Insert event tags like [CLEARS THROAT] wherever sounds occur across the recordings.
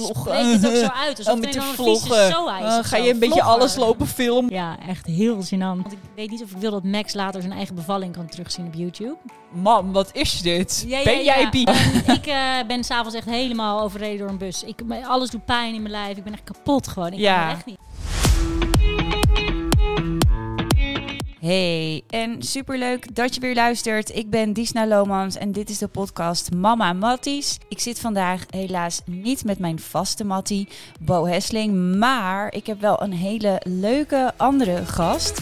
vloggen. Spreek het ook zo [LAUGHS] uit. Alsof Oh, het met vieze vloggen. ga je een beetje alles lopen filmen? Ja, echt heel gênant. Want ik weet niet of ik wil dat Max later zijn eigen bevalling kan terugzien op YouTube. Mam, wat is dit? Ja, ja, ben jij ja. ik eh, ben s'avonds echt helemaal overreden door een bus. Ik, alles doet pijn in mijn lijf. Ik ben echt kapot gewoon. Ik Ja. kan het echt niet. Hey, en superleuk dat je weer luistert. Ik ben Disna Lomans en dit is de podcast Mama Matties. Ik zit vandaag helaas niet met mijn vaste Mattie, Bo Hesling, maar ik heb wel een hele leuke andere gast.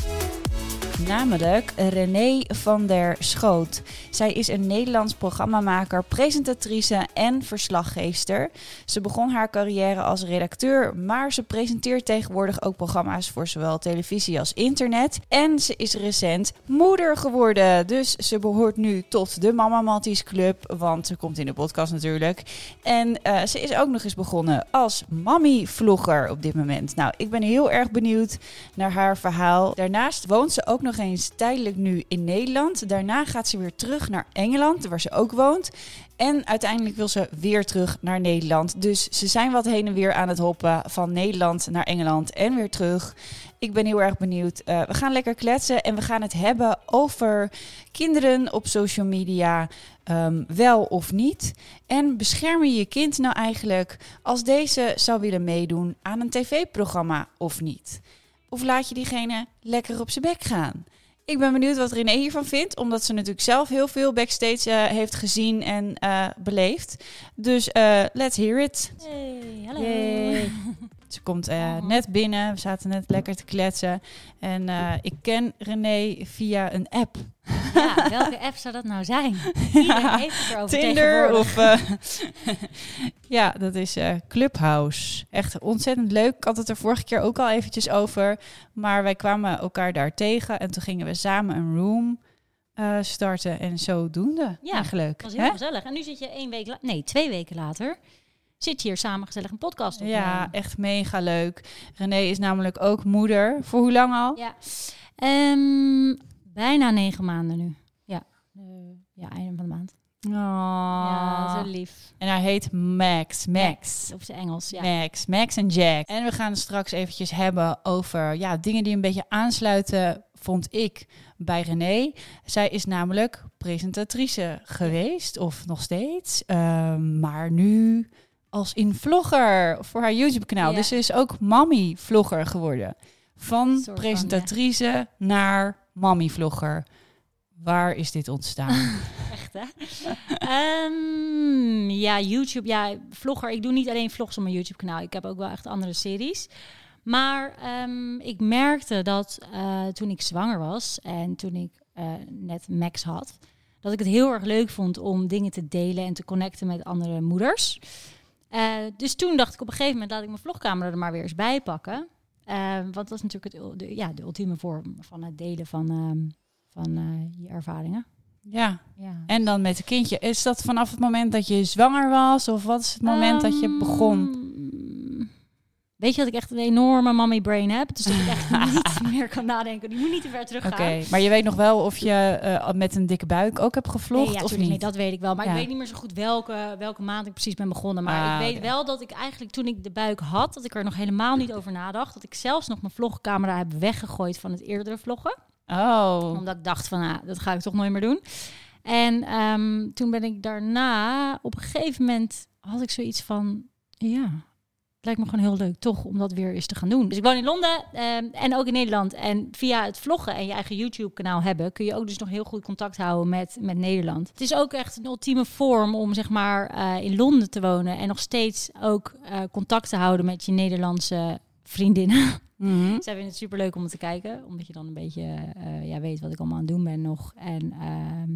Namelijk René van der Schoot. Zij is een Nederlands programmamaker, presentatrice en verslaggeefster. Ze begon haar carrière als redacteur, maar ze presenteert tegenwoordig ook programma's voor zowel televisie als internet. En ze is recent moeder geworden. Dus ze behoort nu tot de Mama Club, want ze komt in de podcast natuurlijk. En eh, ze is ook nog eens begonnen als mommy-vlogger op dit moment. Nou, ik ben heel erg benieuwd naar haar verhaal. Daarnaast woont ze ook nog eens tijdelijk nu in Nederland. Daarna gaat ze weer terug naar Engeland, waar ze ook woont. En uiteindelijk wil ze weer terug naar Nederland. Dus ze zijn wat heen en weer aan het hoppen van Nederland naar Engeland en weer terug. Ik ben heel erg benieuwd. Eh, we gaan lekker kletsen en we gaan het hebben over kinderen op social media. ehm, wel of niet. En bescherm je je kind nou eigenlijk als deze zou willen meedoen aan een tv-programma of niet? Of laat je diegene lekker op zijn bek gaan? Ik ben benieuwd wat René hiervan vindt, omdat ze natuurlijk zelf heel veel backstage eh, heeft gezien en eh, beleefd. Dus eh, let's hear it. Hey, hallo. Yay. [LAUGHS] Ze komt eh, net binnen, we zaten net lekker te kletsen. En eh, ik ken René via een app. Ja, welke app zou dat nou zijn? Heeft erover Tinder of... eh, [LAUGHS] ja, dat is eh, Clubhouse. Echt ontzettend leuk. Ik had het er vorige keer ook al eventjes over. Maar wij kwamen elkaar daar tegen en toen gingen we samen een room eh, starten. En zodoende Ja, eigenlijk. Was heel gezellig. En nu zit je één week, nee, twee weken later, zit je hier samen gezellig een podcast op. Ja, echt mega leuk. René is namelijk ook moeder. Voor hoe lang al? Ja. Ehm, bijna negen maanden nu. Ja, Eh, ja einde van de maand. Ja, zo lief. En hij heet Max. Max. Op zijn Engels, ja. Max, Max en Jack. En we gaan het straks eventjes hebben over ja, dingen die een beetje aansluiten, vond ik, bij René. Zij is namelijk presentatrice geweest, of nog steeds. Ehm, maar nu als in vlogger voor haar YouTube-kanaal. Ja. Dus ze is ook mommy-vlogger geworden. Van, presentatrice naar mommy-vlogger. Waar is dit ontstaan? [LAUGHS] Echt, hè? Ehm, ja, YouTube. Ja, vlogger. Ik doe niet alleen vlogs op mijn YouTube-kanaal. Ik heb ook wel echt andere series. Maar ehm, ik merkte dat eh, toen ik zwanger was en toen ik eh, net Max had, dat ik het heel erg leuk vond om dingen te delen en te connecten met andere moeders. Eh, dus toen dacht ik op een gegeven moment, laat ik mijn vlogcamera er maar weer eens bij pakken. Eh, want dat is natuurlijk het, de, ja, de ultieme vorm van het delen van, ehm, van eh, je ervaringen. ja. Ja. En dan met een kindje. Is dat vanaf het moment dat je zwanger was? Of wat is het moment dat je begon? Weet je dat ik echt een enorme mommy brain heb? Dus dat ik echt [LAUGHS] niet meer kan nadenken. Die moet niet te ver terug Oké, maar je weet nog wel of je eh, met een dikke buik ook hebt gevlogd Nee, ja, of niet? nee, dat weet ik wel. Maar Ja. ik weet niet meer zo goed welke, welke maand ik precies ben begonnen. Maar Ah, ik weet wel dat ik eigenlijk toen ik de buik had, dat ik er nog helemaal niet over nadacht. Dat ik zelfs nog mijn vlogcamera heb weggegooid van het eerdere vloggen. Oh, Omdat ik dacht van, ah, dat ga ik toch nooit meer doen. En ehm, toen ben ik daarna, op een gegeven moment had ik zoiets van, ja, lijkt me gewoon heel leuk toch om dat weer eens te gaan doen. Dus ik woon in Londen ehm, en ook in Nederland. En via het vloggen en je eigen YouTube kanaal hebben, kun je ook dus nog heel goed contact houden met, met Nederland. Het is ook echt een ultieme vorm om zeg maar eh, in Londen te wonen en nog steeds ook eh, contact te houden met je Nederlandse vriendinnen. Mhm. Zij vinden het super leuk om te kijken, omdat je dan een beetje eh, ja, weet wat ik allemaal aan het doen ben nog. En ehm,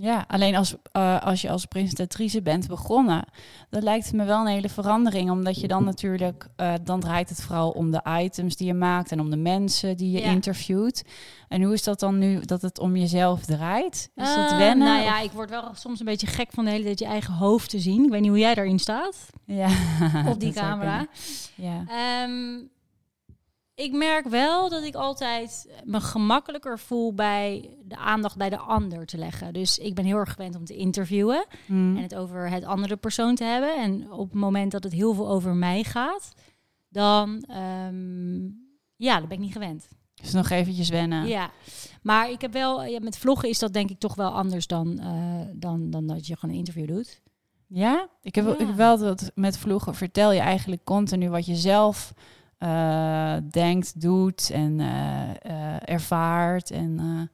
ja. Alleen als, eh, als je als presentatrice bent begonnen, dan lijkt het me wel een hele verandering. Omdat je dan natuurlijk, eh, dan draait het vooral om de items die je maakt en om de mensen die je Ja. interviewt. En hoe is dat dan nu dat het om jezelf draait? Is dat eh, wennen? Nou ja, ik word wel soms een beetje gek van de hele tijd je eigen hoofd te zien. Ik weet niet hoe jij daarin staat, ja. op die [LAUGHS] camera. Ja. Ehm, ik merk wel dat ik altijd me gemakkelijker voel bij de aandacht bij de ander te leggen. Dus ik ben heel erg gewend om te interviewen Mm. en het over het andere persoon te hebben. En op het moment dat het heel veel over mij gaat, dan, ehm, ja, dan ben ik niet gewend. Dus nog eventjes wennen. Ja, maar ik heb wel, ja, met vloggen is dat denk ik toch wel anders dan, eh, dan, dan dat je gewoon een interview doet. Ja? Ik heb, Ja. ik heb wel dat met vloggen vertel je eigenlijk continu wat je zelf eh, denkt, doet en eh, eh, ervaart. En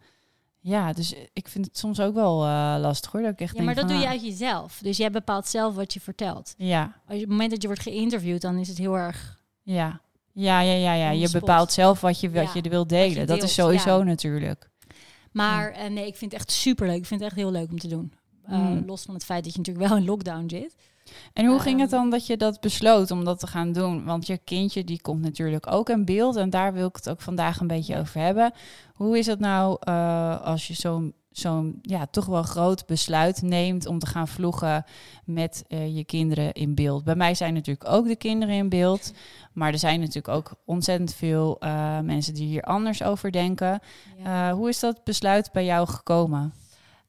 ja, dus ik vind het soms ook wel lastig hoor. Dat ik echt Ja, denk maar dat van, doe je ah, uit jezelf. Dus jij bepaalt zelf wat je vertelt. Ja, Als je, op het moment dat je wordt geïnterviewd, dan is het heel erg... ja. Ja, ja, ja, ja. Je bepaalt zelf wat je, wat Ja, je wilt delen. je dat is sowieso ja. natuurlijk. Maar nee, ik vind het echt superleuk. Ik vind het echt heel leuk om te doen. Mm. Los van het feit dat je natuurlijk wel in lockdown zit. En hoe ging het Ehm. dan dat je dat besloot om dat te gaan doen? Want je kindje die komt natuurlijk ook in beeld en daar wil ik het ook vandaag een beetje over hebben. Hoe is het nou eh, als je zo'n zo'n ja, toch wel groot besluit neemt om te gaan vloggen met eh, je kinderen in beeld? Bij mij zijn natuurlijk ook de kinderen in beeld, maar er zijn natuurlijk ook ontzettend veel eh, mensen die hier anders over denken. Hoe is dat besluit bij jou gekomen?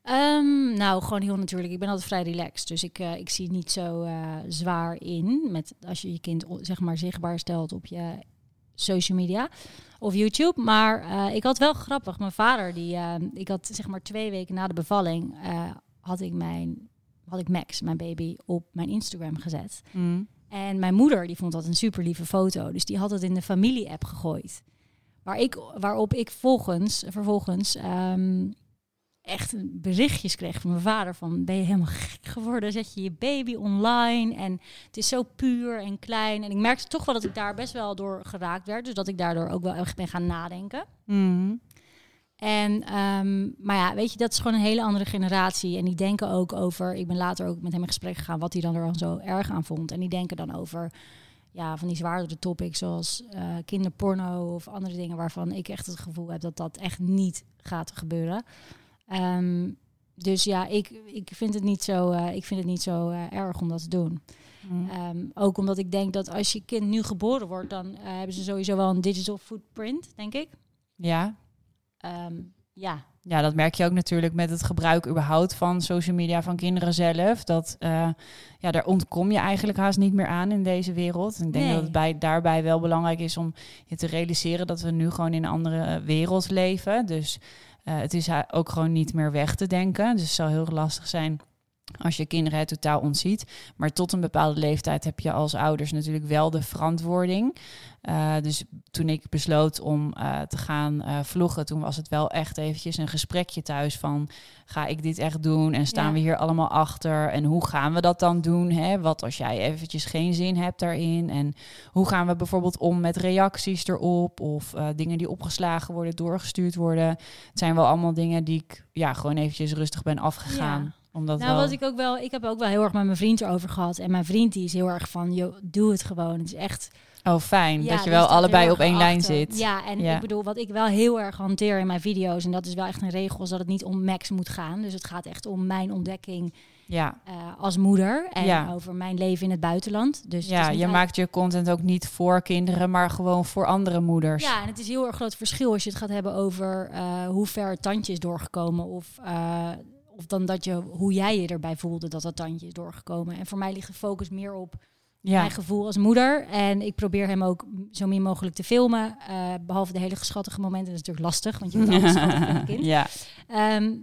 Ehm, nou, gewoon heel natuurlijk. Ik ben altijd vrij relaxed. Dus ik, eh, ik zie niet zo eh, zwaar in met als je je kind zeg maar zichtbaar stelt op je social media of YouTube. Maar eh, ik had wel grappig. Mijn vader, die ik had zeg maar twee weken na de bevalling, had ik mijn had ik Max, mijn baby, op mijn Instagram gezet. Mm. En mijn moeder die vond dat een super lieve foto. Dus die had het in de familie-app gegooid. Waar ik, waarop ik volgens, vervolgens ehm, echt berichtjes kreeg van mijn vader. Van ben je helemaal gek geworden? Zet je je baby online? En het is zo puur en klein. En ik merkte toch wel dat ik daar best wel door geraakt werd. Dus dat ik daardoor ook wel echt ben gaan nadenken. Mm. En, ehm, maar ja, weet je, dat is gewoon een hele andere generatie. En die denken ook over, ik ben later ook met hem in gesprek gegaan, wat hij dan er dan zo erg aan vond. En die denken dan over, ja, van die zwaardere topics zoals eh, kinderporno of andere dingen waarvan ik echt het gevoel heb dat dat echt niet gaat gebeuren. Ehm, dus ja, ik, ik vind het niet zo, eh, ik vind het niet zo eh, erg om dat te doen. Mm. Ehm, ook omdat ik denk dat als je kind nu geboren wordt, dan eh, hebben ze sowieso wel een digital footprint, denk ik. Ja, Ehm, ja, Ja, dat merk je ook natuurlijk met het gebruik überhaupt van social media van kinderen zelf. Dat ja, daar ontkom je eigenlijk haast niet meer aan in deze wereld. En ik denk Nee. dat het bij, daarbij wel belangrijk is om je te realiseren dat we nu gewoon in een andere wereld leven. Dus het is ha- ook gewoon niet meer weg te denken. Dus het zal heel lastig zijn als je kinderen het totaal ontziet. Maar tot een bepaalde leeftijd heb je als ouders natuurlijk wel de verantwoording. Eh, dus toen ik besloot om eh, te gaan eh, vloggen, toen was het wel echt eventjes een gesprekje thuis van ga ik dit echt doen en staan Ja. we hier allemaal achter en hoe gaan we dat dan doen? Hè? Wat als jij eventjes geen zin hebt daarin en hoe gaan we bijvoorbeeld om met reacties erop of dingen die opgeslagen worden, doorgestuurd worden? Het zijn wel allemaal dingen die ik ja gewoon eventjes rustig ben afgegaan. Ja. Omdat Nou, wel... wat ik ook wel, ik heb ook wel heel erg met mijn vriend erover gehad. En mijn vriend die is heel erg van, joh, doe het gewoon. Het is echt. Oh, fijn Ja, dat je die wel allebei op één lijn zit. Ja, en Ja. ik bedoel, wat ik wel heel erg hanteer in mijn video's, en dat is wel echt een regel, is dat het niet om Max moet gaan. Dus het gaat echt om mijn ontdekking Ja, eh, als moeder en Ja. over mijn leven in het buitenland. Dus ja je maakt je content ook niet voor kinderen, maar gewoon voor andere moeders. Ja, en het is heel erg groot verschil als je het gaat hebben over eh, hoe ver het tandje is doorgekomen. Of, eh, of dan dat je, hoe jij je erbij voelde dat dat tandje is doorgekomen. En voor mij ligt de focus meer op ja. mijn gevoel als moeder. En ik probeer hem ook zo min mogelijk te filmen. eh, behalve de hele geschattige momenten. Dat is natuurlijk lastig, want je moet [LAUGHS] alles schattig van een kind. ja. Ehm,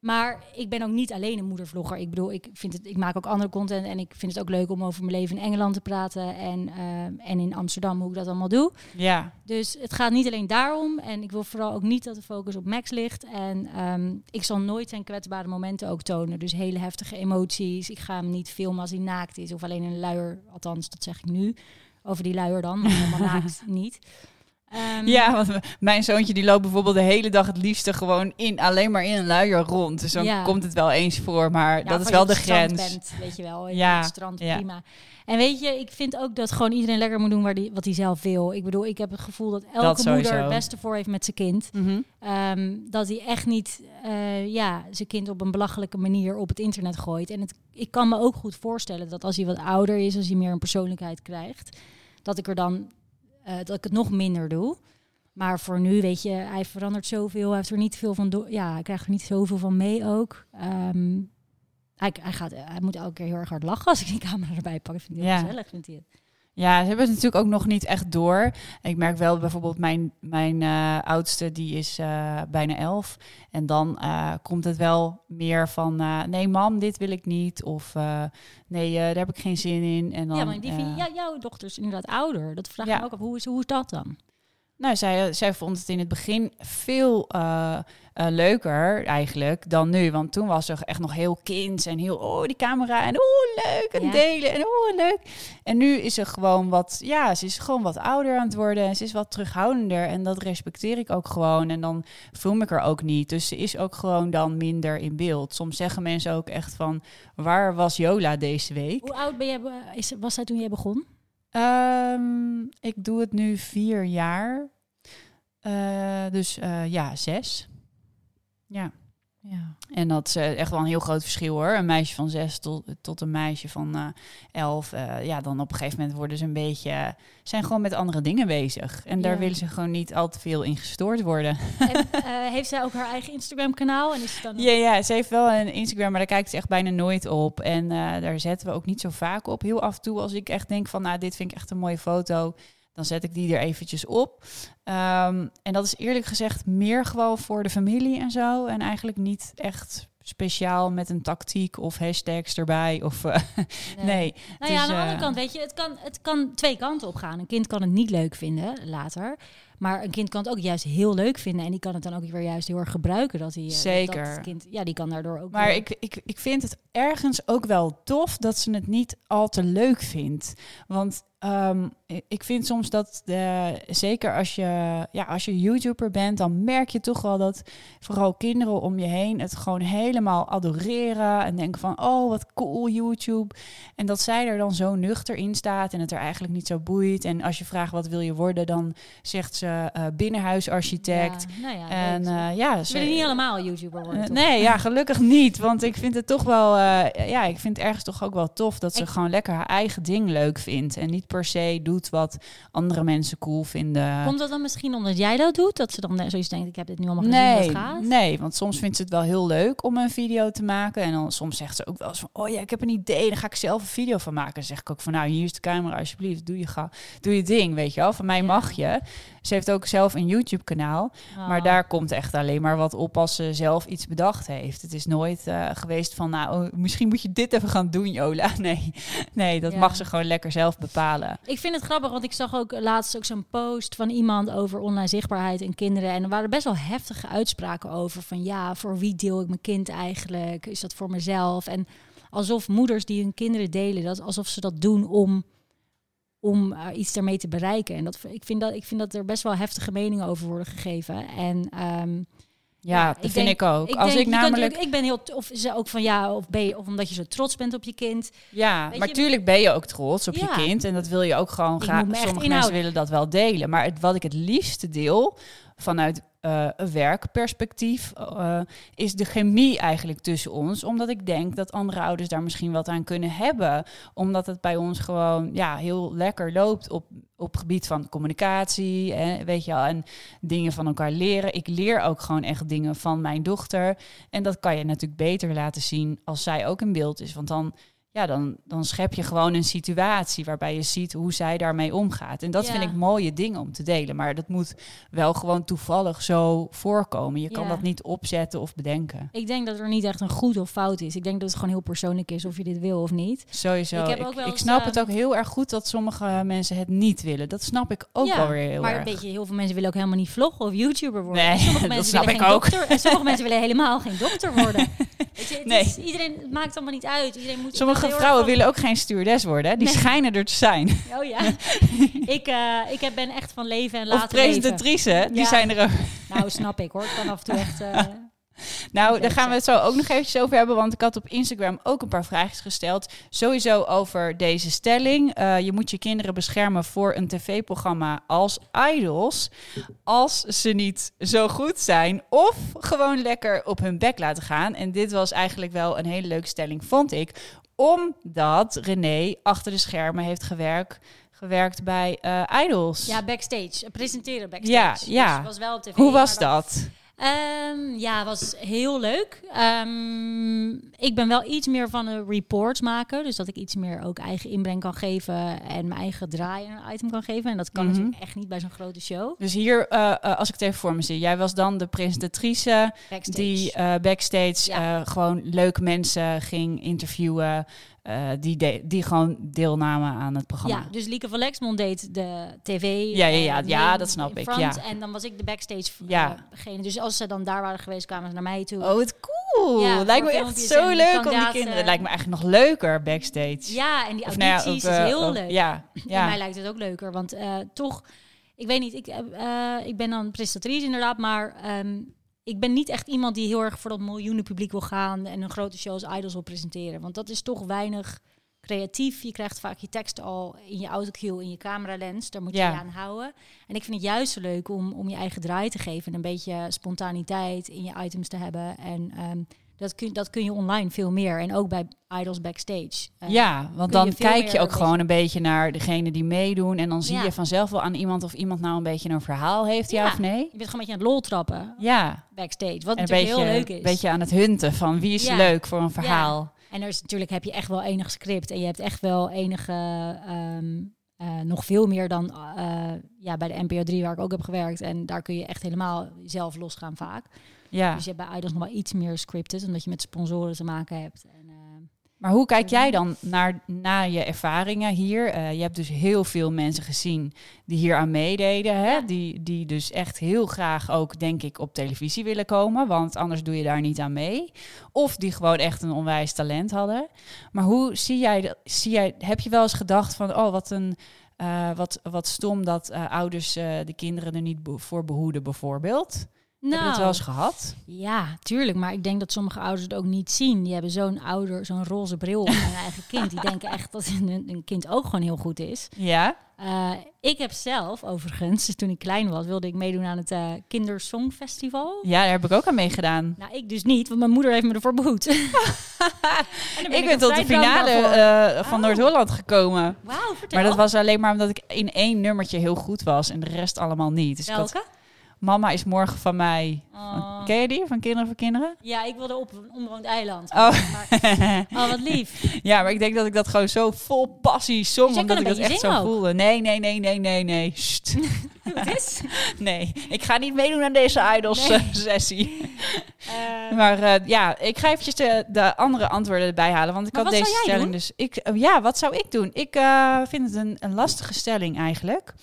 maar ik ben ook niet alleen een moedervlogger. Ik bedoel, ik, vind het, ik maak ook andere content. En ik vind het ook leuk om over mijn leven in Engeland te praten. En, ehm, en in Amsterdam, hoe ik dat allemaal doe. ja. Dus het gaat niet alleen daarom. En ik wil vooral ook niet dat de focus op Max ligt. En ehm, ik zal nooit zijn kwetsbare momenten ook tonen. Dus hele heftige emoties. Ik ga hem niet filmen als hij naakt is. Of alleen een luier. Althans, dat zeg ik nu. Over die luier dan. Maar helemaal [LAUGHS] naakt niet. Ehm, Ja, want mijn zoontje die loopt bijvoorbeeld de hele dag het liefste gewoon in, alleen maar in een luier rond. Dus dan Ja. komt het wel eens voor, maar dat is wel de grens. Bent, weet je wel, Ja, het strand ja. prima. En weet je, ik vind ook dat gewoon iedereen lekker moet doen waar die, wat hij zelf wil. Ik bedoel, ik heb het gevoel dat elke Dat moeder het beste voor heeft met zijn kind. Mhm. Ehm, dat hij echt niet eh, ja, zijn kind op een belachelijke manier op het internet gooit. En het, ik kan me ook goed voorstellen dat als hij wat ouder is, als hij meer een persoonlijkheid krijgt, dat ik er dan eh, dat ik het nog minder doe. Maar voor nu, weet je, hij verandert zoveel. Hij heeft er niet veel van. Ja, hij krijgt er niet zoveel van mee ook. Ehm, hij, hij, gaat, hij moet elke keer heel erg hard lachen als ik die camera erbij pak. Ik vind het heel Ja. gezellig, vindt hij het. Ja, ze hebben het natuurlijk ook nog niet echt door. Ik merk wel bijvoorbeeld mijn, mijn eh, oudste, die is eh, bijna elf. En dan eh, komt het wel meer van, nee mam, dit wil ik niet. Of nee, daar heb ik geen zin in. En dan, ja, maar die vind, ja, jouw dochter is inderdaad ouder. Dat vraag ik Ja. me ook af. Hoe is, hoe is dat dan? Nou, zij, zij vond het in het begin veel eh, eh, leuker eigenlijk dan nu. Want toen was ze echt nog heel kind en heel, oh, die camera en oh, leuk en Ja. delen en oh, leuk. En nu is ze gewoon wat, ja, ze is gewoon wat ouder aan het worden en ze is wat terughoudender. En dat respecteer ik ook gewoon en dan film ik er ook niet. Dus ze is ook gewoon dan minder in beeld. Soms zeggen mensen ook echt van, waar was Jola deze week? Hoe oud ben is, was zij toen jij begon? Ehm, ik doe het nu vier jaar. Eh, dus eh, ja, zes. Ja. Ja. En dat is eh, echt wel een heel groot verschil hoor. Een meisje van zes tot, tot een meisje van eh, elf. Eh, ja, dan op een gegeven moment worden ze een beetje... zijn gewoon met andere dingen bezig. En daar Ja. willen ze gewoon niet al te veel in gestoord worden. En [LAUGHS] heeft zij ook haar eigen Instagram-kanaal? En is het dan Ja, ja, ze heeft wel een Instagram, maar daar kijkt ze echt bijna nooit op. En daar zetten we ook niet zo vaak op. Heel af en toe als ik echt denk van, nou, dit vind ik echt een mooie foto, dan zet ik die er eventjes op. Ehm, en dat is eerlijk gezegd meer gewoon voor de familie en zo. En eigenlijk niet echt speciaal met een tactiek of hashtags erbij. Of, eh, [LAUGHS] nee. Nou ja, aan de andere eh, kant, weet je, het kan, het kan twee kanten op gaan. Een kind kan het niet leuk vinden later. Maar een kind kan het ook juist heel leuk vinden. En die kan het dan ook weer juist heel erg gebruiken. Dat hij, eh, Zeker. Dat kind, ja, die kan daardoor ook Maar weer- ik, ik, ik vind het ergens ook wel tof dat ze het niet al te leuk vindt. Want ehm, ik- ik vind soms dat, de, zeker als je, ja, als je YouTuber bent, dan merk je toch wel dat vooral kinderen om je heen het gewoon helemaal adoreren. En denken van, oh wat cool YouTube. En dat zij er dan zo nuchter in staat en het er eigenlijk niet zo boeit. En als je vraagt wat wil je worden, dan zegt ze eh, binnenhuisarchitect. Ja, nou ja, En eh, ja, Ze willen niet allemaal YouTuber worden, eh, nee, ja, gelukkig niet. Want ik vind het toch wel, eh, ja, ik vind het ergens toch ook wel tof dat ze Ik- gewoon lekker haar eigen ding leuk vindt. En niet per se doet wat andere mensen cool vinden. Komt dat dan misschien omdat jij dat doet? Dat ze dan eh, zoiets denkt, ik heb dit nu allemaal gezien, Nee, gaat? nee, want soms vindt ze het wel heel leuk om een video te maken. En dan soms zegt ze ook wel eens van, oh ja, ik heb een idee, daar ga ik zelf een video van maken. Dan zeg ik ook van, nou, hier is de camera, alsjeblieft, doe je, ga, doe je ding, weet je wel. Van mij Ja. mag je. Ze heeft ook zelf een YouTube-kanaal. Maar Oh. daar komt echt alleen maar wat op als ze zelf iets bedacht heeft. Het is nooit eh, geweest van, nou, oh, misschien moet je dit even gaan doen, Jola. [LAUGHS] Nee, nee dat Ja. mag ze gewoon lekker zelf bepalen. Ik vind het grappig, want ik zag ook laatst ook zo'n post van iemand over online zichtbaarheid en kinderen. En er waren best wel heftige uitspraken over van ja, voor wie deel ik mijn kind eigenlijk? Is dat voor mezelf? En alsof moeders die hun kinderen delen, dat, alsof ze dat doen om, om eh, iets daarmee te bereiken. En dat, ik, vind dat, ik vind dat er best wel heftige meningen over worden gegeven. En ehm, Ja, Ja, dat ik vind denk- ik ook. ik als denk, ik namelijk... ik ben heel, of ze ook van ja, of ben je, of omdat je zo trots bent op je kind. Ja, Weet maar je- tuurlijk ben je ook trots op Ja. je kind. En dat wil je ook gewoon graag. Sommige mensen willen dat wel delen. Maar het, wat ik het liefste deel vanuit eh, een werkperspectief eh, is de chemie eigenlijk tussen ons. Omdat ik denk dat andere ouders daar misschien wat aan kunnen hebben. Omdat het bij ons gewoon ja, heel lekker loopt op, op gebied van communicatie. Hè, weet je wel, en dingen van elkaar leren. Ik leer ook gewoon echt dingen van mijn dochter. En dat kan je natuurlijk beter laten zien als zij ook in beeld is. Want dan ja, dan, dan schep je gewoon een situatie waarbij je ziet hoe zij daarmee omgaat. En dat Ja. vind ik mooie dingen om te delen. Maar dat moet wel gewoon toevallig zo voorkomen. Je kan dat niet opzetten of bedenken. Ik denk dat er niet echt een goed of fout is. Ik denk dat het gewoon heel persoonlijk is of je dit wil of niet. Sowieso. Ik snap het ook heel erg goed dat sommige mensen het niet willen. Dat snap ik ook Ja, wel weer heel maar erg. weet je, heel veel mensen willen ook helemaal niet vloggen of YouTuber worden. Nee, sommige [LAUGHS] dat mensen snap willen ik ook. Dokter, en sommige mensen willen helemaal geen dokter worden. [LAUGHS] Weet je, het, Nee. is, iedereen, het maakt allemaal niet uit. Iedereen moet Sommige vrouwen van- willen ook geen stewardess worden. hè. Die Nee. schijnen er te zijn. [LAUGHS] Oh ja. [LAUGHS] ik, eh, ik ben echt van leven en Of laten leven. presentatrice, die Ja. zijn er ook. Nou, snap ik hoor. Ik kan af en toe echt... [LAUGHS] eh, Nou, daar gaan we het zo ook nog eventjes over hebben. Want ik had op Instagram ook een paar vraagjes gesteld. Sowieso over deze stelling. Eh, je moet je kinderen beschermen voor een tv-programma als Idols. Als ze niet zo goed zijn. Of gewoon lekker op hun bek laten gaan. En dit was eigenlijk wel een hele leuke stelling, vond ik. Omdat René achter de schermen heeft gewerkt gewerkt bij eh, Idols. Ja, backstage. Presenteren backstage. Ja, Dus ja. was wel op tv. Hoe was dat? Ehm, ja, was heel leuk. Ehm, ik ben wel iets meer van een reports maken. Dus dat ik iets meer ook eigen inbreng kan geven. En mijn eigen draai een item kan geven. En dat kan Mhm. natuurlijk echt niet bij zo'n grote show. Dus hier, eh, eh, als ik het even voor me zie, jij was dan de presentatrice Backstage. die eh, backstage Ja. gewoon leuke mensen ging interviewen, eh, die, de- die gewoon deelnamen aan het programma. Ja, dus Lieke van Lexmond deed de tv. Ja, ja, ja, eh, ja, main dat snap ik, ja. En dan was ik de backstage Ja. ja. degene. Dus als ze dan daar waren geweest, kwamen ze naar mij toe. Oh, het cool. Ja, lijkt me echt zo leuk om die kinderen. Lijkt me eigenlijk nog leuker backstage. Ja, en die nou ja, audities op, is eh, heel op- leuk. Ja, [CLEARS THROAT] En ja. mij lijkt het ook leuker, want eh, toch, ik weet niet, ik, eh, eh, ik ben dan presentatrice inderdaad, maar ehm, ik ben niet echt iemand die heel erg voor dat miljoenen publiek wil gaan en een grote show als Idols wil presenteren. Want dat is toch weinig creatief. Je krijgt vaak je tekst al in je autocue, in je cameralens. Daar moet je Ja. je aan houden. En ik vind het juist zo leuk om, om je eigen draai te geven en een beetje spontaniteit in je items te hebben. En ehm, dat, kun, dat kun je online veel meer. En ook bij Idols Backstage. Eh, Ja, want je dan kijk je ook gewoon een beetje naar degene die meedoen. En dan zie Ja. je vanzelf wel aan iemand of iemand nou een beetje een verhaal heeft, ja, Ja. of nee. Je bent gewoon een beetje aan het lol trappen Ja, backstage. Wat en natuurlijk beetje, heel leuk is. een beetje aan het hunten van wie is Ja. leuk voor een verhaal. En er is natuurlijk heb je echt wel enig script. En je hebt echt wel enige. ehm, eh, nog veel meer dan eh, ja, bij de NPO 3 waar ik ook heb gewerkt. En daar kun je echt helemaal zelf losgaan vaak. Ja. Dus je hebt bij Idols nog wel iets meer scripted. Omdat je met sponsoren te maken hebt. En, eh, Maar hoe kijk jij dan naar, naar je ervaringen hier? Eh, je hebt dus heel veel mensen gezien die hier aan meededen. Hè? Ja. Die, die dus echt heel graag ook, denk ik, op televisie willen komen. Want anders doe je daar niet aan mee. Of die gewoon echt een onwijs talent hadden. Maar hoe zie jij dat? Zie jij, heb je wel eens gedacht van, oh, wat een... eh, wat, wat stom dat ouders de kinderen er niet voor behoeden, bijvoorbeeld. Heb je dat wel eens gehad? ja, tuurlijk. Maar ik denk dat sommige ouders het ook niet zien. Die hebben zo'n ouder, zo'n roze bril op hun eigen kind. Die denken echt dat een, een kind ook gewoon heel goed is. Ja? Eh, ik heb zelf, overigens, [LAUGHS] toen ik klein was, wilde ik meedoen aan het eh Kindersongfestival. Ja, daar heb ik ook aan meegedaan. Nou, ik dus niet, want mijn moeder heeft me ervoor behoed. [LAUGHS] Dan Ik ben tot de finale eh, van Oh. Noord-Holland gekomen. Wauw, vertel. Maar dat was alleen maar omdat ik in één nummertje heel goed was en de rest allemaal niet. Dus ik had? Mama is morgen van mij. Oh. Ken je die? Van Kinderen voor Kinderen? Ja, ik wilde op een onbewoond eiland. Oh. Maar, oh, wat lief. [LAUGHS] ja, maar ik denk dat ik dat gewoon zo vol passie zong. Dus omdat ik dat echt zo ook. voelde. Nee, nee, nee, nee, nee, nee. [LAUGHS] Wat is? [LAUGHS] Nee, ik ga niet meedoen aan deze Idols Nee. eh. Eh, Maar eh, ja, ik ga eventjes de, de andere antwoorden erbij halen. Want ik Maar had deze stelling doen? dus. Ik, eh, ja, wat zou ik doen? Ik vind het een, een lastige stelling eigenlijk.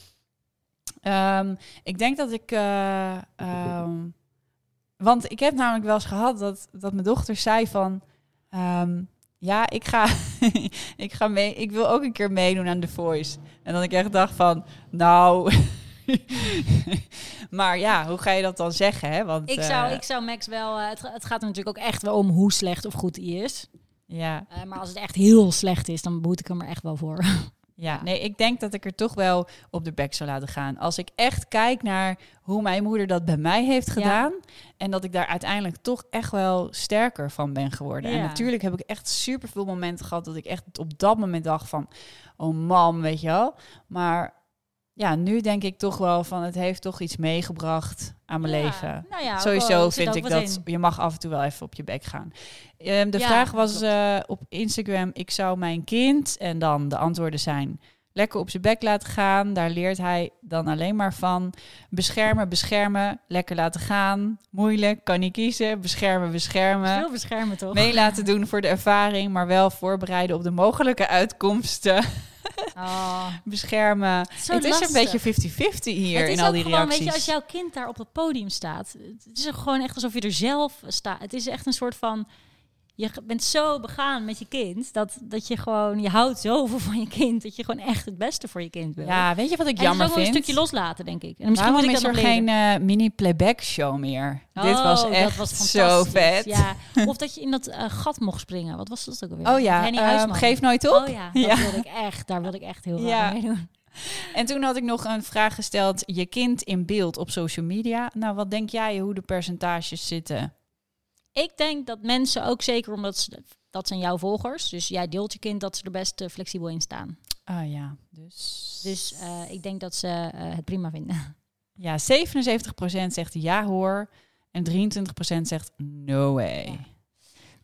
Ehm, ik denk dat ik. eh, ehm, want ik heb namelijk wel eens gehad dat, dat mijn dochter zei van. ehm, ja, ik ga, [LAUGHS] ik ga mee. Ik wil ook een keer meedoen aan The Voice. En dan ik echt dacht van, nou. [LAUGHS] maar ja, hoe ga je dat dan zeggen? Hè? Want, ik, zou, eh, ik zou Max wel... eh, het, het gaat er natuurlijk ook echt wel om hoe slecht of goed hij is. ja, maar als het echt heel slecht is, dan behoed ik hem er echt wel voor. [LAUGHS] Ja, nee, ik denk dat ik er toch wel op de bek zou laten gaan. Als ik echt kijk naar hoe mijn moeder dat bij mij heeft gedaan. En dat ik daar uiteindelijk toch echt wel sterker van ben geworden. En natuurlijk heb ik echt super veel momenten gehad dat ik echt op dat moment dacht van, oh mam, weet je wel. Maar ja, nu denk ik toch wel van, het heeft toch iets meegebracht aan mijn Ja, leven. Nou ja, Sowieso vind ik dat in. je mag af en toe wel even op je bek gaan. Ehm, de Ja, vraag was eh, op Instagram, ik zou mijn kind, en dan de antwoorden zijn, lekker op zijn bek laten gaan. Daar leert hij dan alleen maar van. Beschermen, beschermen, lekker laten gaan. Moeilijk, kan niet kiezen. Beschermen, beschermen. Veel beschermen toch? Mee laten doen voor de ervaring, maar wel voorbereiden op de mogelijke uitkomsten. Oh. [LAUGHS] Beschermen. Zo het is een beetje 50-50 hier het is in al die gewoon, reacties. weet je, als jouw kind daar op het podium staat, het is gewoon echt alsof je er zelf staat. Het is echt een soort van, je bent zo begaan met je kind, dat, dat je gewoon, je houdt zoveel van je kind, dat je gewoon echt het beste voor je kind wil. Ja, weet je wat ik en jammer vind? een stukje loslaten, denk ik. En misschien moet ik is dat er geen leren. eh, mini-playback show meer? Dit Oh, was dat echt was zo vet. Ja. [LAUGHS] Of dat je in dat eh, gat mocht springen. Wat was dat ook alweer? Oh ja, Huisman. geef nooit op. Oh ja, [LAUGHS] dat Ja. wilde ik echt. Daar wilde ik echt heel graag Ja. mee doen. En toen had ik nog een vraag gesteld. Je kind in beeld op social media. Nou, wat denk jij hoe de percentages zitten? Ik denk dat mensen ook zeker omdat ze dat zijn jouw volgers. Dus jij deelt je kind dat ze er best eh, flexibel in staan. Ah ja, dus Dus eh, ik denk dat ze eh, het prima vinden. [LAUGHS] Ja, 77% zegt ja hoor. En 23% zegt no way. Ja.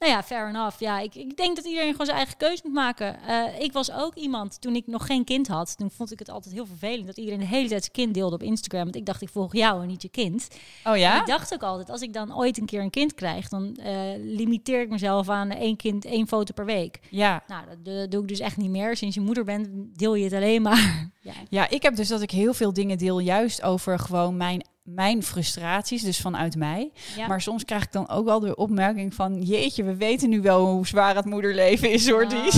Nou ja, fair enough. Ja, ik, ik denk dat iedereen gewoon zijn eigen keuze moet maken. Eh, ik was ook iemand, toen ik nog geen kind had, toen vond ik het altijd heel vervelend dat iedereen de hele tijd zijn kind deelde op Instagram. Want ik dacht, ik volg jou en niet je kind. Oh En ja? ik dacht ook altijd, als ik dan ooit een keer een kind krijg, dan eh, limiteer ik mezelf aan één kind, één foto per week. Ja. Nou, dat, dat doe ik dus echt niet meer. Sinds je moeder bent, deel je het alleen maar. [LAUGHS] ja, Ja, ik heb dus dat ik heel veel dingen deel juist over gewoon mijn, mijn frustraties, dus vanuit mij. ja. Maar soms krijg ik dan ook wel de opmerking van... jeetje, we weten nu wel hoe zwaar het moederleven is, hoor, Oh, [LAUGHS]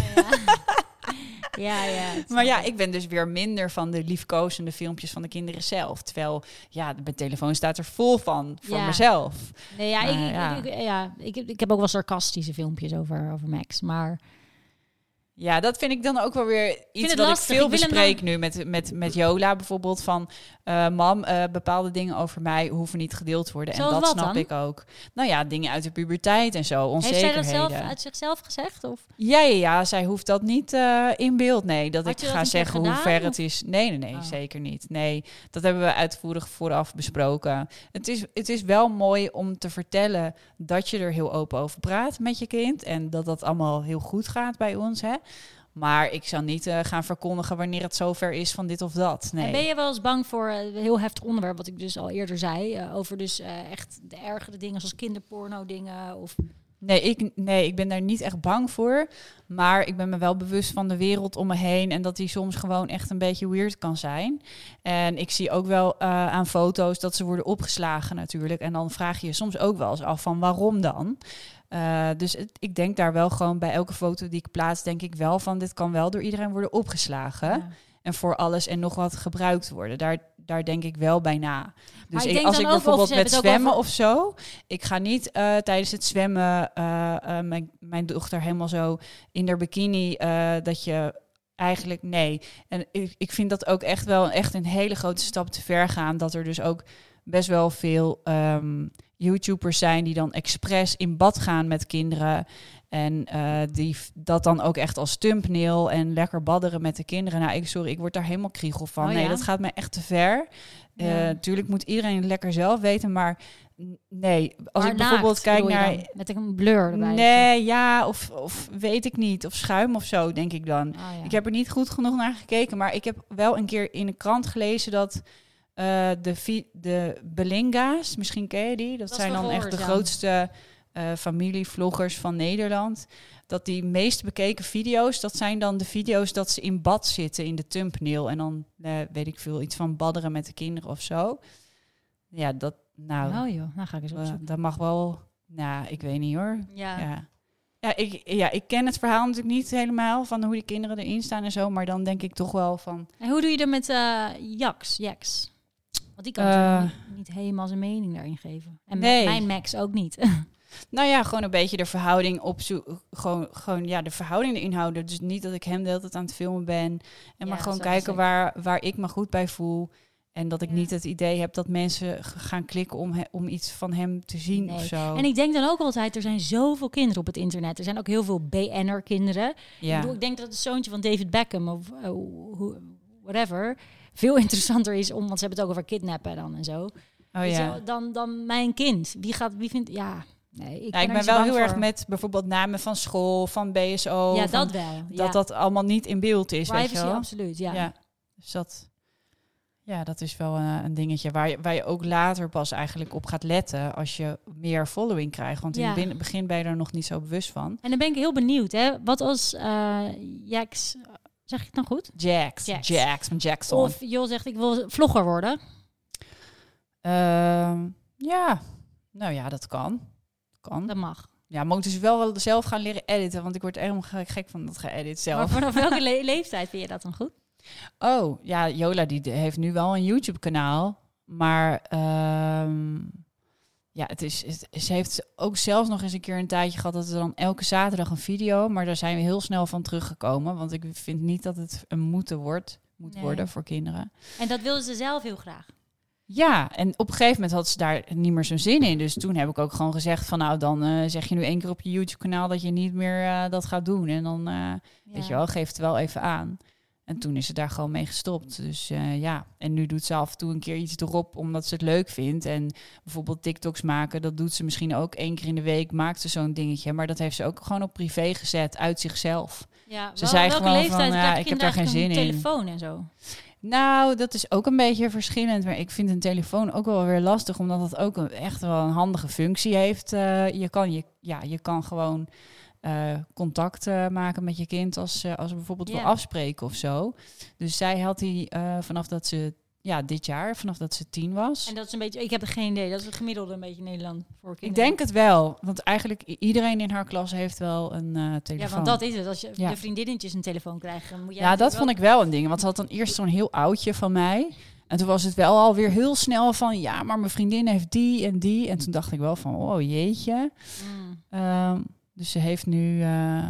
ja. ja, Maar ja, ik ben dus weer minder van de liefkozende filmpjes van de kinderen zelf. Terwijl, ja, mijn telefoon staat er vol van, voor Ja. mezelf. Nee, ja, Maar ik, ja. Ik, ik- ja ik, heb- ik heb ook wel sarcastische filmpjes over, over Max. Maar Ja, dat vind ik dan ook wel weer iets wat lastig. ik veel Ik bespreek nu met, met, met Jola bijvoorbeeld. Van, eh, mam, eh, bepaalde dingen over mij hoeven niet gedeeld te worden. Zoals en dat snap dan? ik ook. Nou ja, dingen uit de puberteit en zo, heeft onzekerheden. zij dat zelf uit zichzelf gezegd? Of? Ja, ja, ja, zij hoeft dat niet eh, in beeld. Nee, dat Had ik dat ga zeggen hoe ver of? het is. Nee, nee, nee, Oh. zeker niet. Nee, dat hebben we uitvoerig vooraf besproken. Het is, het is wel mooi om te vertellen dat je er heel open over praat met je kind. En dat dat allemaal heel goed gaat bij ons. Hè? Maar ik zal niet eh, gaan verkondigen wanneer het zover is van dit of dat. Nee. En ben je wel eens bang voor eh, een heel heftig onderwerp, wat ik dus al eerder zei, eh, over dus echt de ergere dingen zoals kinderporno dingen of Nee ik, nee, ik ben daar niet echt bang voor. Maar ik ben me wel bewust van de wereld om me heen. En dat die soms gewoon echt een beetje weird kan zijn. En ik zie ook wel aan foto's dat ze worden opgeslagen natuurlijk. En dan vraag je je soms ook wel eens af van waarom dan? Eh, dus het- ik denk daar wel gewoon bij elke foto die ik plaats, denk ik wel van dit kan wel door iedereen worden opgeslagen. Ja. En voor alles en nog wat gebruikt worden. Daar, daar denk ik wel bij na. Dus ik ik- denk als ik bijvoorbeeld met zwemmen over- of zo. Ik ga niet eh, tijdens het zwemmen eh, mijn, mijn dochter helemaal zo in haar bikini. dat je eigenlijk nee. En ik, ik vind dat ook echt wel echt een hele grote stap te ver gaan. Dat er dus ook best wel veel ehm, YouTubers zijn die dan expres in bad gaan met kinderen. En eh, die dat dan ook echt als thumbnail en lekker badderen met de kinderen. Nou, ik, sorry, ik word daar helemaal kriegel van. Oh, nee, ja? dat gaat mij echt te ver. Ja. Eh tuurlijk moet iedereen het lekker zelf weten, maar nee. Als Maar ik bijvoorbeeld kijk naar... met een blur erbij. Nee, ja, of, of weet ik niet. Of schuim of zo, denk ik dan. Ja. Ik heb er niet goed genoeg naar gekeken, maar ik heb wel een keer in een krant gelezen dat eh, de, de Belinga's, misschien ken je die, dat, Dat zijn dan echt de ja. grootste eh familievloggers van Nederland. Dat die meest bekeken video's, dat zijn dan de video's dat ze in bad zitten in de thumbnail. En dan eh, weet ik veel, iets van badderen met de kinderen of zo. Ja, dat, nou, Oh joh, nou ga ik eens opzoeken. dat mag wel, nou, ik weet niet hoor. Ja. Ja. Ja, ik, ja, ik ken het verhaal natuurlijk niet helemaal van hoe die kinderen erin staan en zo. Maar dan denk ik toch wel van. En hoe doe je dat met Jax, Jax? Want die kan Eh. natuurlijk niet, niet helemaal zijn mening daarin geven. En Nee. mijn Max ook niet. [LAUGHS] Nou ja, gewoon een beetje de verhouding opzoeken. Gewoon, gewoon ja, de verhouding erin houden. Dus niet dat ik hem de hele tijd aan het filmen ben. En Ja, maar gewoon kijken waar, waar ik me goed bij voel. En dat ik Ja. niet het idee heb dat mensen gaan klikken om, he- om iets van hem te zien Nee. of zo. En ik denk dan ook altijd, er zijn zoveel kinderen op het internet. Er zijn ook heel veel BN'er-kinderen. Ik, ja. bedoel, ik denk dat het zoontje van David Beckham of eh, whatever veel [LAUGHS] interessanter is om, want ze hebben het ook over kidnappen dan en zo. oh ja. dan, dan mijn kind. Wie gaat, wie vindt, ja, nee. Ik ja, ben, ik ben wel heel erg met bijvoorbeeld namen van school, van BSO. Ja, van- dat wel. dat ja. dat allemaal niet in beeld is. weet je Privacy, wel? absoluut, ja. Ja. Dus dat, ja, dat is wel eh, een dingetje waar je, waar je ook later pas eigenlijk op gaat letten als je meer following krijgt. Want in het begin ben je er nog niet zo bewust van. En dan ben ik heel benieuwd, hè. Wat als eh Jax, zeg je het nou goed? Jax, Jax. Jax, van Jackson. Of Jo zegt, ik wil vlogger worden. Ehm, ja, nou ja, dat kan. Kan. Dat mag. Ja, maar moeten ze wel zelf gaan leren editen, want ik word helemaal gek- van dat geëdit Maar zelf. vanaf welke le- [LAUGHS] leeftijd vind je dat dan goed? Oh, ja, Jola die heeft nu wel een YouTube-kanaal. Maar ehm, ja, het is, het, ze heeft ook zelfs nog eens een keer een tijdje gehad dat er dan elke zaterdag een video. Maar daar zijn we heel snel van teruggekomen. Want ik vind niet dat het een moeten wordt, moet Nee. worden voor kinderen. En dat wilde ze zelf heel graag. Ja, en op een gegeven moment had ze daar niet meer zo'n zin in. Dus toen heb ik ook gewoon gezegd van nou, dan eh, zeg je nu één keer op je YouTube-kanaal dat je niet meer eh, dat gaat doen. En dan, eh, weet je wel, geef het wel even aan. En toen is ze daar gewoon mee gestopt. Dus eh, ja, en nu doet ze af en toe een keer iets erop omdat ze het leuk vindt. En bijvoorbeeld TikToks maken, dat doet ze misschien ook één keer in de week. Maakt ze zo'n dingetje. Maar dat heeft ze ook gewoon op privé gezet, uit zichzelf. Ja, Ze wel- zei welke gewoon leeftijd van, ja, ik heb daar geen zin een in. telefoon en zo. Nou, dat is ook een beetje verschillend. Maar ik vind een telefoon ook wel weer lastig, omdat het ook een, echt wel een handige functie heeft. Eh, je, kan je, ja, je kan gewoon eh, contact eh, maken met je kind als, eh, als we bijvoorbeeld Ja. wil afspreken of zo. Dus zij had die vanaf dat ze, ja, dit jaar, vanaf dat ze tien was. En dat is een beetje, ik heb er geen idee. Dat is het gemiddelde een beetje in Nederland voor Ik kinderen. denk het wel, want eigenlijk iedereen in haar klas heeft wel een eh, telefoon. Ja, want dat is het. Als je Ja. de vriendinnetjes een telefoon krijgen, dan moet jij Ja, dat vond ik wel een ding. Want ze had dan eerst zo'n heel oudje van mij. En toen was het wel alweer heel snel van... ja, maar mijn vriendin heeft die en die. En toen dacht ik wel van, oh jeetje. Mm. Ehm, dus ze heeft nu eh,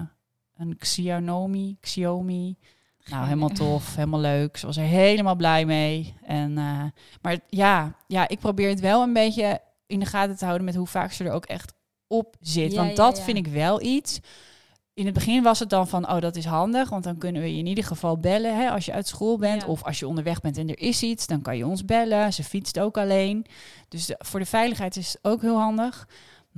een Xiaomi. Xiaomi. Nou, helemaal tof, helemaal leuk. Ze was er helemaal blij mee. En, eh, maar ja, ja, ik probeer het wel een beetje in de gaten te houden... met hoe vaak ze er ook echt op zit. Ja, Want dat ja. vind ik wel iets... In het begin was het dan van, oh, dat is handig, want dan kunnen we je in ieder geval bellen hè, als je uit school bent. Of als je onderweg bent en er is iets, dan kan je ons bellen. Ze fietst ook alleen. Dus de- voor de veiligheid is het ook heel handig.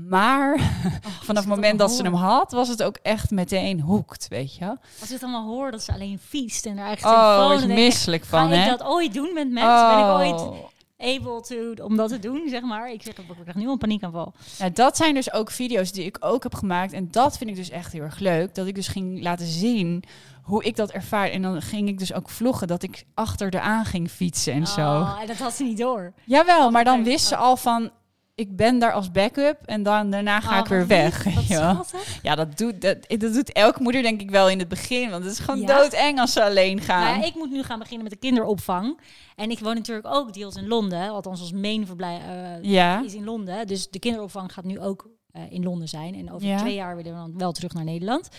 Maar [LAUGHS] Oh, vanaf het moment dat ze hem had, was het ook echt meteen hoekt, weet je. Als ik het allemaal hoor dat ze alleen fietst en haar eigen Oh, telefoon... ik, misselijk Ga van, ik hè? dat ooit doen met mensen? Ben ik ooit Oh. able to, om dat te doen, zeg maar? Ik zeg, ik krijg nu een paniekaanval. Nou, dat zijn dus ook video's die ik ook heb gemaakt. En dat vind ik dus echt heel erg leuk. Dat ik dus ging laten zien hoe ik dat ervaar. En dan ging ik dus ook vloggen dat ik achter de aan ging fietsen en zo. Oh, en dat had ze niet door. Jawel, maar dan wist ze al van... Ik ben daar als backup en dan daarna ga Oh, ik weer wat weg. [LAUGHS] lief, Ja. ja, dat doet, dat, dat doet elke moeder denk ik wel in het begin. Want het is gewoon Ja? doodeng als ze alleen gaan. Nou ja, ik moet nu gaan beginnen met de kinderopvang. En ik woon natuurlijk ook deels in Londen. Althans, ons main verblijf eh, Ja. is in Londen. Dus de kinderopvang gaat nu ook eh, in Londen zijn. En over twee jaar willen we dan wel terug naar Nederland.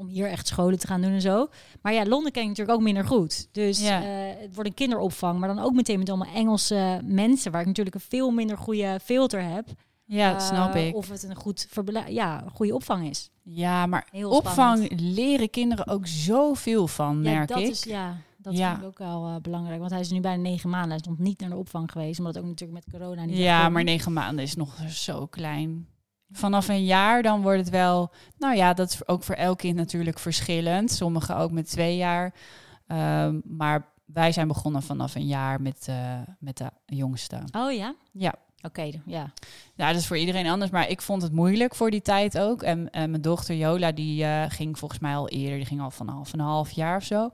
Om hier echt scholen te gaan doen en zo. Maar ja, Londen ken ik natuurlijk ook minder goed. Dus Ja. eh, het wordt een kinderopvang. Maar dan ook meteen met allemaal Engelse mensen. Waar ik natuurlijk een veel minder goede filter heb. ja, dat Eh, snap ik. Of het een goed ja, goede opvang is. Ja, maar Heel opvang spannend. leren kinderen ook zoveel van, Ja, merk dat ik. is ja, dat Ja. vind ik ook wel eh, belangrijk. Want hij is nu bijna negen maanden. Hij is nog niet naar de opvang geweest, omdat het ook natuurlijk met corona niet. Ja, maar negen maanden is nog zo klein. Vanaf een jaar dan wordt het wel... Nou ja, dat is ook voor elk kind natuurlijk verschillend. Sommigen ook met twee jaar. Ehm, maar wij zijn begonnen vanaf een jaar met, eh, met de jongste. Oh ja, Ja. oké, ja. Ja, dat is voor iedereen anders. Maar ik vond het moeilijk voor die tijd ook. En, en mijn dochter Jola, die eh, ging volgens mij al eerder. Die ging al vanaf een half jaar of zo.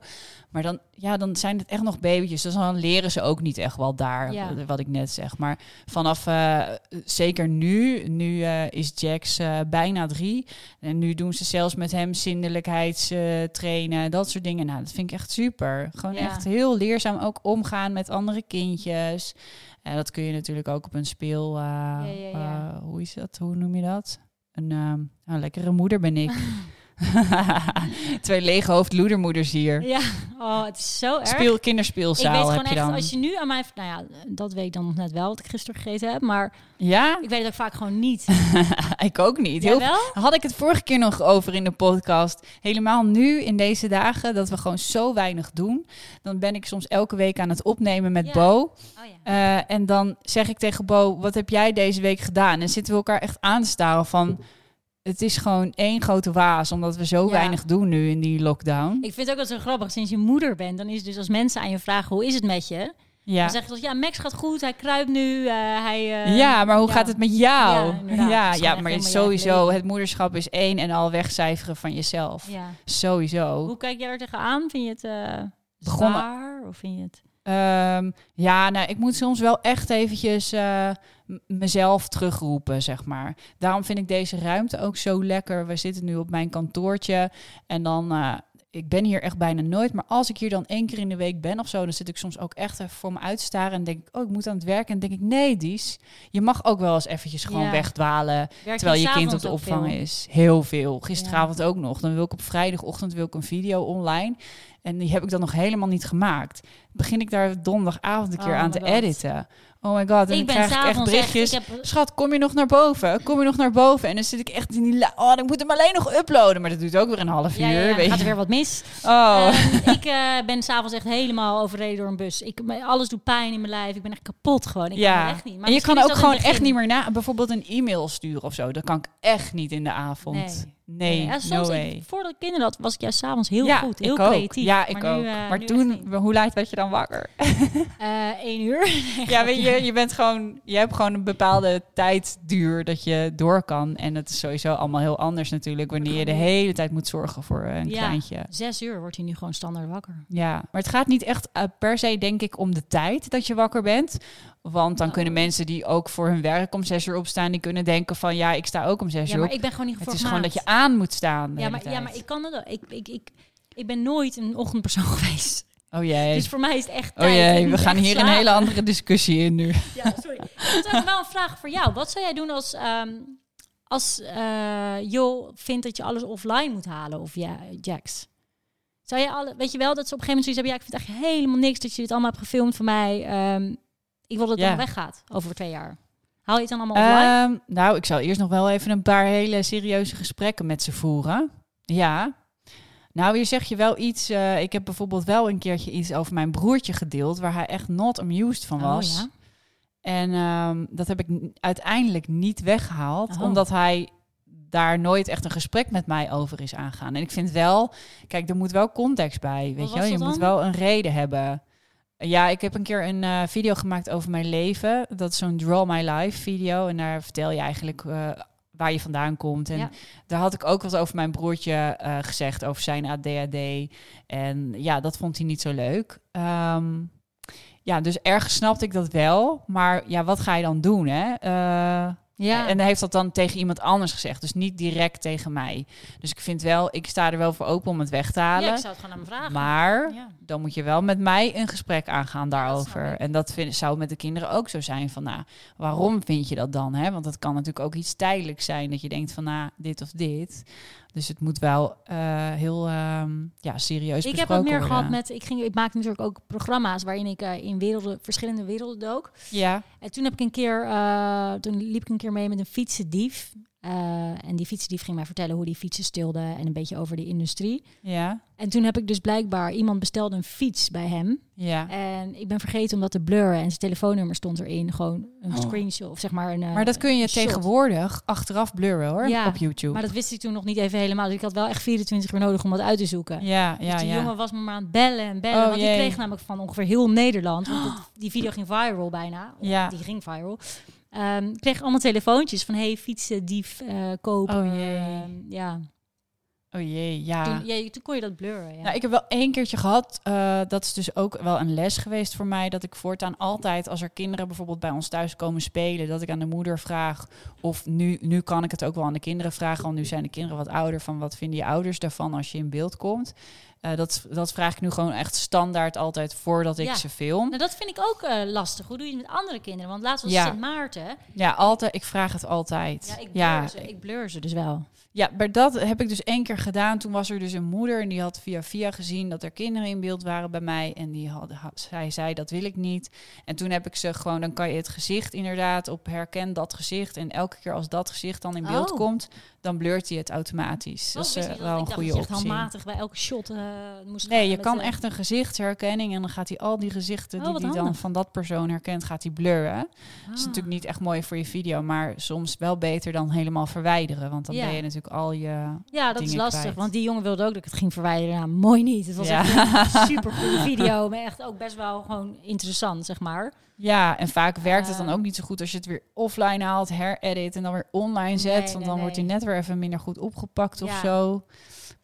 Maar dan, ja, dan zijn het echt nog babytjes. Dus dan leren ze ook niet echt wel daar, Ja. wat- wat ik net zeg. Maar vanaf, eh, zeker nu, nu eh, is Jax bijna drie. En nu doen ze zelfs met hem zindelijkheidstrainen, dat soort dingen. Nou, dat vind ik echt super. Gewoon Ja. echt heel leerzaam ook omgaan met andere kindjes. En dat kun je natuurlijk ook op een speel. ja, ja. eh, hoe is dat? Hoe noem je dat? Een, ehm, een lekkere moeder ben ik. [LAUGHS] [LAUGHS] Twee lege hoofdloedermoeders hier. Ja, oh, het is zo erg. Speel, ik kinderspeelzaal weet gewoon heb je echt, dan. als je nu aan mij... Nou ja, dat weet ik dan nog net wel, wat ik gisteren gegeten heb. Maar Ja? ik weet het ook vaak gewoon niet. [LAUGHS] ik ook niet. Heel Jawel? Had ik het vorige keer nog over in de podcast. Helemaal nu in deze dagen dat we gewoon zo weinig doen. Dan ben ik soms elke week aan het opnemen met Ja. Bo. Oh ja. Eh, en dan zeg ik tegen Bo, wat heb jij deze week gedaan? En zitten we elkaar echt aan te staren van... Het is gewoon één grote waas, omdat we zo Ja. weinig doen nu in die lockdown. Ik vind het ook wel zo grappig, sinds je moeder bent, dan is het dus als mensen aan je vragen, hoe is het met je? Ja. Dan zeg je, ja, Max gaat goed, hij kruipt nu, eh, hij... eh, ja, maar hoe ja. gaat het met jou? Ja. Ja, maar sowieso, het moederschap is één en al wegcijferen van jezelf. Ja. Sowieso. Hoe kijk jij er tegenaan? Vind je het Begonnen- zwaar? Of vind je het... Ehm, ja, nou, ik moet soms wel echt eventjes eh, mezelf terugroepen, zeg maar. Daarom vind ik deze ruimte ook zo lekker. We zitten nu op mijn kantoortje en dan... eh, ik ben hier echt bijna nooit, maar als ik hier dan één keer in de week ben of zo, dan zit ik soms ook echt even voor me uitstaren en denk ik, oh, ik moet aan het werken. En denk ik, nee, Dies, je mag ook wel eens eventjes gewoon Ja. wegdwalen, Werk terwijl je kind op de opvang is. Heel veel. Gisteravond ook nog. Dan wil ik op vrijdagochtend wil ik een video online. En die heb ik dan nog helemaal niet gemaakt. Begin ik daar donderdagavond een keer Oh aan te editen. Oh my god, en dan ik ben krijg ik echt echt, berichtjes. ik heb, Schat, kom je nog naar boven? Kom je nog naar boven? En dan zit ik echt in die... Oh, ik moet hem alleen nog uploaden. Maar dat duurt ook weer een half uur. ja, ja, ja, weet gaat er weer wat mis. Oh. Ehm, ik eh, ben s'avonds echt helemaal overreden door een bus. Ik, alles doet pijn in mijn lijf. Ik ben echt kapot gewoon. Ik kan ja, het echt niet. Maar en je kan ook gewoon echt niet meer na... Bijvoorbeeld een e-mail sturen of zo. Dat kan ik echt niet in de avond. Nee, Ja, no soms, way. ik, voordat ik kinderen had, was ik juist s'avonds heel ja, goed. Heel ik ook. creatief. Ja, ik maar ook. Nu, eh, maar toen, hoe laat werd je dan wakker? [LAUGHS] Eh, één uur. [LAUGHS] ja, weet je, je bent gewoon, je hebt gewoon een bepaalde tijdduur dat je door kan. En het is sowieso allemaal heel anders natuurlijk, wanneer je de hele tijd moet zorgen voor een Ja. kleintje. Zes uur wordt hij nu gewoon standaard wakker. Ja, maar het gaat niet echt eh, per se, denk ik, om de tijd dat je wakker bent. Want dan Oh. kunnen mensen die ook voor hun werk om zes uur opstaan, die kunnen denken van ja, ik sta ook om zes Ja, uur maar op. ik ben gewoon niet Het is gewoon dat je aan moet staan. Ja maar, ja, maar ik kan het ook. Ik, ik, ik, ik ben nooit een ochtendpersoon [LAUGHS] geweest. Oh jee. Dus voor mij is het echt Oh tijd. Ik jee, we gaan hier een hele andere discussie in nu. [LAUGHS] Ja, sorry. Ik heb ook wel een vraag voor jou. Wat zou jij doen als, ehm als eh Jo vindt dat je alles offline moet halen of ja, Jax? Zou je alle, weet je wel dat ze op een gegeven moment zoiets hebben? Ja, ik vind echt helemaal niks dat je dit allemaal hebt gefilmd voor mij. Ehm, ik wil dat het Ja. allemaal weggaat over twee jaar. Haal je het dan allemaal offline? Ehm, nou, ik zal eerst nog wel even een paar hele serieuze gesprekken met ze voeren. Ja. Nou, hier zeg je wel iets. eh, ik heb bijvoorbeeld wel een keertje iets over mijn broertje gedeeld, waar hij echt not amused van was. Oh, ja. En ehm, dat heb ik uiteindelijk niet weggehaald, Oh. omdat hij daar nooit echt een gesprek met mij over is aangaan. En ik vind wel, kijk, er moet wel context bij, weet Wat je wel? was Je moet dan? wel een reden hebben. Ja, ik heb een keer een eh, video gemaakt over mijn leven. Dat is zo'n Draw My Life video. En daar vertel je eigenlijk eh, waar je vandaan komt. En Ja. daar had ik ook wat over mijn broertje eh, gezegd, over zijn ADHD. En ja, dat vond hij niet zo leuk. Ehm, ja, dus ergens snapte ik dat wel. Maar ja, wat ga je dan doen, hè? Ja. En hij heeft dat dan tegen iemand anders gezegd. Dus niet direct tegen mij. Dus ik vind wel, ik sta er wel voor open om het weg te halen. ja, ik zou het gewoon aan hem vragen. maar Ja. dan moet je wel met mij een gesprek aangaan daarover. en dat vind, zou met de kinderen ook zo zijn van, nou, waarom vind je dat dan? Hè? Want dat kan natuurlijk ook iets tijdelijks zijn, dat je denkt van, nou, dit of dit. Dus het moet wel eh, heel ehm, ja, serieus Ik heb besproken het meer worden. gehad met. Ik, ging, ik maak natuurlijk ook programma's waarin ik eh, in werelden, verschillende werelden dook. Ja, En toen heb ik een keer, eh, toen liep ik een keer mee met een fietsendief. Eh, en die fietsendief ging mij vertellen hoe die fietsen stilde en een beetje over die industrie. ja, En toen heb ik dus blijkbaar iemand bestelde een fiets bij hem. ja. En ik ben vergeten om dat te blurren. En zijn telefoonnummer stond erin. Gewoon een Oh. screenshot of zeg maar een. eh, Maar dat kun je shot. tegenwoordig achteraf blurren hoor, Ja, op YouTube. Maar dat wist ik toen nog niet even helemaal. Dus ik had wel echt 24 uur nodig om dat uit te zoeken. ja, Dus ja, die ja. jongen was me maar aan het bellen en bellen. Oh, want die kreeg namelijk van ongeveer heel Nederland. Want [GASPS] die video ging viral bijna. Ja. Die ging viral. Ehm kreeg allemaal telefoontjes van hey, fietsen, dief, eh kopen. Oh, jee. Ehm, ja. Oh jee, ja. Toen, ja, toen kon je dat blurren. Ja. Nou, ik heb wel één keertje gehad. eh, dat is dus ook wel een les geweest voor mij. Dat ik voortaan altijd, als er kinderen bijvoorbeeld bij ons thuis komen spelen, dat ik aan de moeder vraag. Of nu, nu kan ik het ook wel aan de kinderen vragen. Want nu zijn de kinderen wat ouder. Van wat vinden je ouders daarvan als je in beeld komt? Eh, dat, dat vraag ik nu gewoon echt standaard altijd voordat ik Ja. ze film. Nou, dat vind ik ook eh, lastig. Hoe doe je het met andere kinderen? Want laatst was Ja. Sint Maarten. Ja, altijd. Ik vraag het altijd. Ja, ik blur, ja, ze, ik blur ze dus wel. Ja, maar dat heb ik dus één keer gedaan. Toen was er dus een moeder en die had via via gezien dat er kinderen in beeld waren bij mij. En die had, zij zei, dat wil ik niet. En toen heb ik ze gewoon, dan kan je het gezicht inderdaad op herken dat gezicht. En elke keer als dat gezicht dan in beeld Oh. komt, dan blurt hij het automatisch. Dat is wist eh, wel een ik goede dat je echt optie. handmatig bij elke shot eh, moest Nee, je kan eh, echt een gezichtsherkenning en dan gaat hij al die gezichten Oh, die wat hij dan van dat persoon herkent, gaat hij blurren. Dat is ah. natuurlijk niet echt mooi voor je video, maar soms wel beter dan helemaal verwijderen. Want dan ben je natuurlijk al je Ja, dat is lastig. kwijt. Want die jongen wilde ook dat ik het ging verwijderen. Nou, mooi niet. Het was Ja. echt een [LAUGHS] super video. Maar echt ook best wel gewoon interessant, zeg maar. Ja, en vaak werkt het dan Eh. ook niet zo goed als je het weer offline haalt, heredit en dan weer online zet. Nee, want nee, dan wordt hij net weer even minder goed opgepakt of Ja. zo.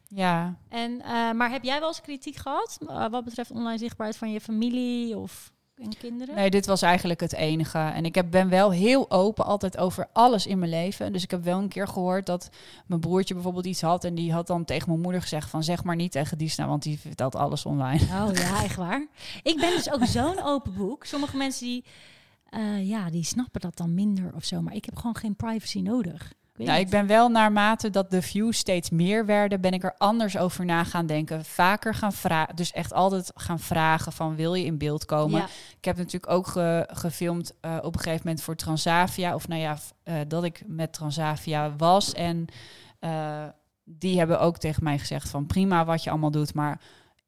Ja, En, eh, maar heb jij wel eens kritiek gehad? eh, wat betreft online zichtbaarheid van je familie of en kinderen? nee, dit was eigenlijk het enige. En ik heb, ben wel heel open altijd over alles in mijn leven. Dus ik heb wel een keer gehoord dat mijn broertje bijvoorbeeld iets had. En die had dan tegen mijn moeder gezegd van zeg maar niet tegen Disna, want die vertelt alles online. Oh ja, [LAUGHS] echt waar. Ik ben dus ook zo'n open boek. Sommige mensen die, eh, ja, die snappen dat dan minder of zo. Maar ik heb gewoon geen privacy nodig. Nou, ik ben wel naarmate dat de views steeds meer werden, ben ik er anders over na gaan denken. Vaker gaan vragen, dus echt altijd gaan vragen van wil je in beeld komen? Ja, Ik heb natuurlijk ook ge- gefilmd eh, op een gegeven moment voor Transavia. Of nou ja, eh, dat ik met Transavia was. En eh, die hebben ook tegen mij gezegd van prima wat je allemaal doet. Maar